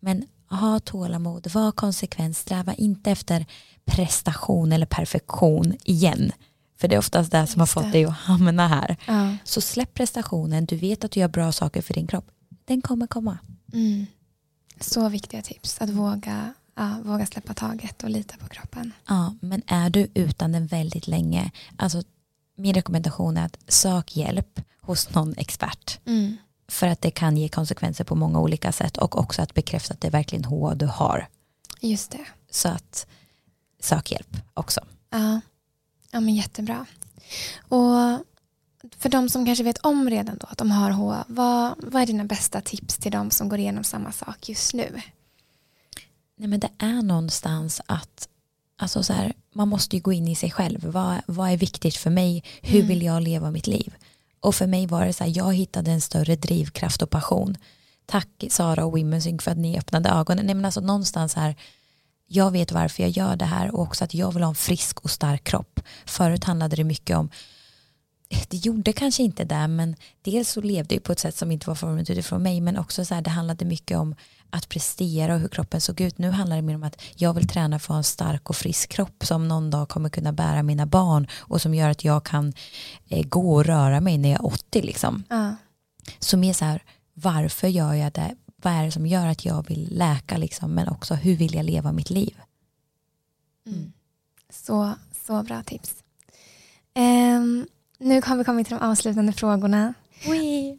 Men ha tålamod, var konsekvent, sträva inte efter prestation eller perfektion igen. För det är oftast det som har Just det. fått dig att hamna här. Ja. Så släpp prestationen, du vet att du gör bra saker för din kropp. Den kommer komma. Mm. Så viktiga tips. Att våga, ja, våga släppa taget och lita på kroppen. Ja, men är du utan den väldigt länge, alltså min rekommendation är att sök hjälp hos någon expert. Mm. För att det kan ge konsekvenser på många olika sätt och också att bekräfta att det är verkligen HA du har. Just det. Så att sök hjälp också. Ja. ja, men jättebra. Och för de som kanske vet om redan då att de har HA, vad, vad är dina bästa tips till de som går igenom samma sak just nu? Nej, men det är någonstans att alltså så här, man måste ju gå in i sig själv. Vad, vad är viktigt för mig? Hur Mm. vill jag leva mitt liv? Och för mig var det så här, jag hittade en större drivkraft och passion. Tack Sara och Women's för att ni öppnade ögonen. Nej, men alltså någonstans här, jag vet varför jag gör det här och också att jag vill ha en frisk och stark kropp. Förut handlade det mycket om det gjorde kanske inte det men dels så levde jag på ett sätt som inte var format utifrån mig men också så här det handlade mycket om att prestera och hur kroppen såg ut. Nu handlar det mer om att jag vill träna för att ha en stark och frisk kropp som någon dag kommer kunna bära mina barn och som gör att jag kan eh, gå och röra mig när jag är 80 liksom. Ja. Så mer så här varför gör jag det? Vad är det som gör att jag vill läka liksom men också hur vill jag leva mitt liv? Mm. Så, så bra tips. Ehm, nu har vi kommit till de avslutande frågorna.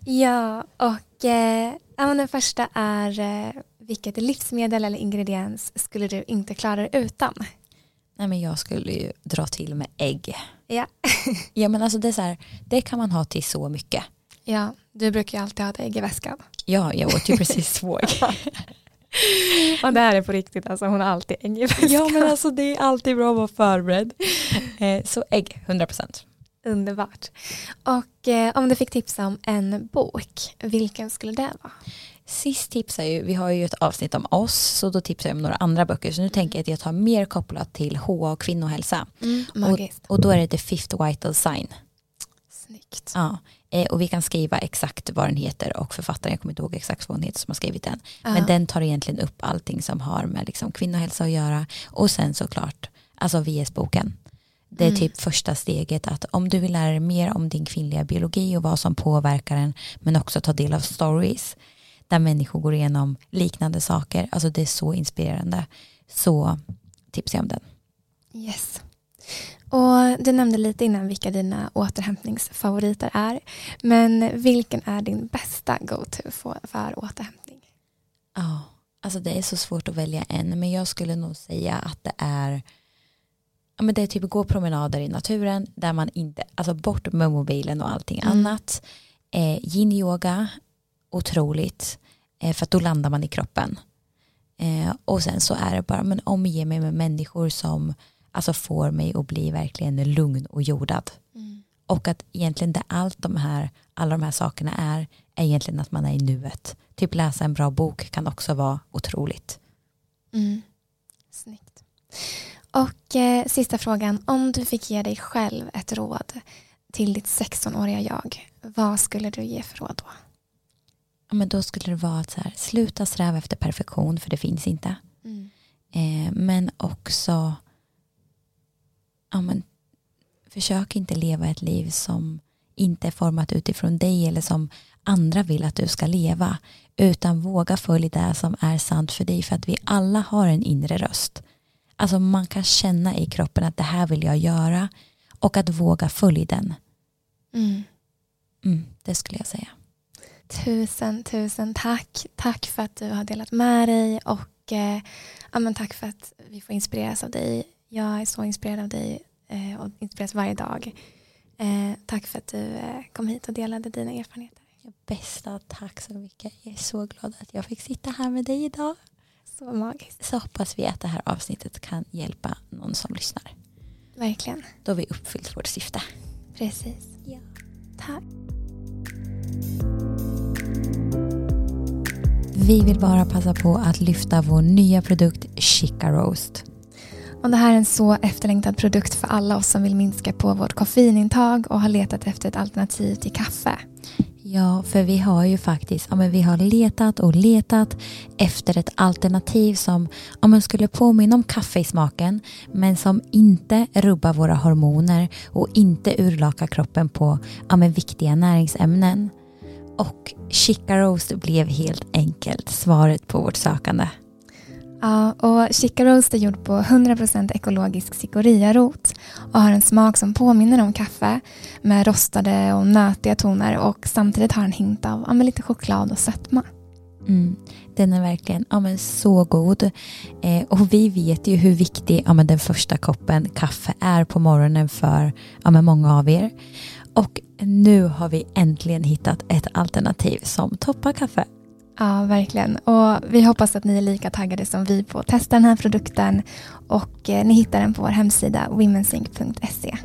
Ja, och eh, den första är eh, vilket livsmedel eller ingrediens skulle du inte klara dig utan? Nej men jag skulle ju dra till med ägg. Ja. Ja men alltså det är så här, det kan man ha till så mycket. Ja, du brukar ju alltid ha ett ägg i väskan. Ja, jag åt ju precis två ägg. Och det här är på riktigt, alltså hon har alltid ägg i väskan. Ja men alltså det är alltid bra att vara förberedd. Eh, så ägg, 100%. Underbart. Och eh, om du fick tipsa om en bok, vilken skulle det vara? Sist tipsar ju, vi har ju ett avsnitt om oss så då tipsar jag om några andra böcker så nu tänker jag att jag tar mer kopplat till HA och kvinnohälsa. Magiskt. Och då är det The Fifth Vital Sign. Snyggt. Ja. Eh, och vi kan skriva exakt vad den heter och författaren, jag kommer inte ihåg exakt vad hon heter som har skrivit den. Ja. Men den tar egentligen upp allting som har med liksom kvinnohälsa att göra. Och sen såklart, alltså VS-boken. Det är Mm. typ första steget att om du vill lära dig mer om din kvinnliga biologi och vad som påverkar den, men också ta del av stories där människor går igenom liknande saker. Alltså det är så inspirerande. Så tipsar jag om den. Yes. Och du nämnde lite innan vilka dina återhämtningsfavoriter är. Men vilken är din bästa go-to för, för återhämtning? Ja, alltså det är så svårt att välja en, men jag skulle nog säga att det är Ja, men det är typ gå promenader i naturen där man inte, alltså bort med mobilen och allting Mm. annat. Eh, yin yoga, otroligt, eh, för att då landar man i kroppen. Eh, och sen så är det bara, men omge mig med människor som alltså får mig att bli verkligen lugn och jordad. Och att egentligen det allt de här, alla de här sakerna är, är egentligen att man är i nuet. Typ läsa en bra bok kan också vara otroligt. Mm. Snyggt. Och eh, sista frågan. Om du fick ge dig själv ett råd till ditt 16-åriga jag, vad skulle du ge för råd då? Ja, men då skulle det vara att så här, sluta sträva efter perfektion för det finns inte. Eh, men också ja, men, försök inte leva ett liv som inte är format utifrån dig eller som andra vill att du ska leva. Utan våga följa det som är sant för dig för att vi alla har en inre röst. Alltså man kan känna i kroppen att det här vill jag göra och att våga följa den. Mm. Mm, det skulle jag säga. Tusen, tusen tack. Tack för att du har delat med dig och eh, ja, men tack för att vi får inspireras av dig. Jag är så inspirerad av dig eh, och inspireras varje dag. Eh, tack för att du eh, kom hit och delade dina erfarenheter. Bästa, tack så mycket. Jag är så glad att jag fick sitta här med dig idag. Så magiskt. Så hoppas vi att det här avsnittet kan hjälpa någon som lyssnar. Verkligen. Då har vi uppfyllt vårt syfte. Precis. Ja. Tack. Vi vill bara passa på att lyfta vår nya produkt Chica Roast. Och det här är en så efterlängtad produkt för alla oss som vill minska på vårt koffeinintag och har letat efter ett alternativ till kaffe. Ja, för vi har ju faktiskt ja, men vi har letat och letat efter ett alternativ som ja, men skulle påminna om kaffe i smaken men som inte rubbar våra hormoner och inte urlakar kroppen på ja, men viktiga näringsämnen. Och Chica Roast blev helt enkelt svaret på vårt sökande. Ja, och Chica Roast är gjord på 100% ekologisk cikoriarot och har en smak som påminner om kaffe med rostade och nötiga toner och samtidigt har en hint av ja, lite choklad och sötma. Mm, den är verkligen ja, men så god. Eh, och vi vet ju hur viktig ja, men den första koppen kaffe är på morgonen för ja, men många av er. Och nu har vi äntligen hittat ett alternativ som toppar kaffe. Ja, verkligen. Och vi hoppas att ni är lika taggade som vi på att testa den här produkten och eh, ni hittar den på vår hemsida womensync.se.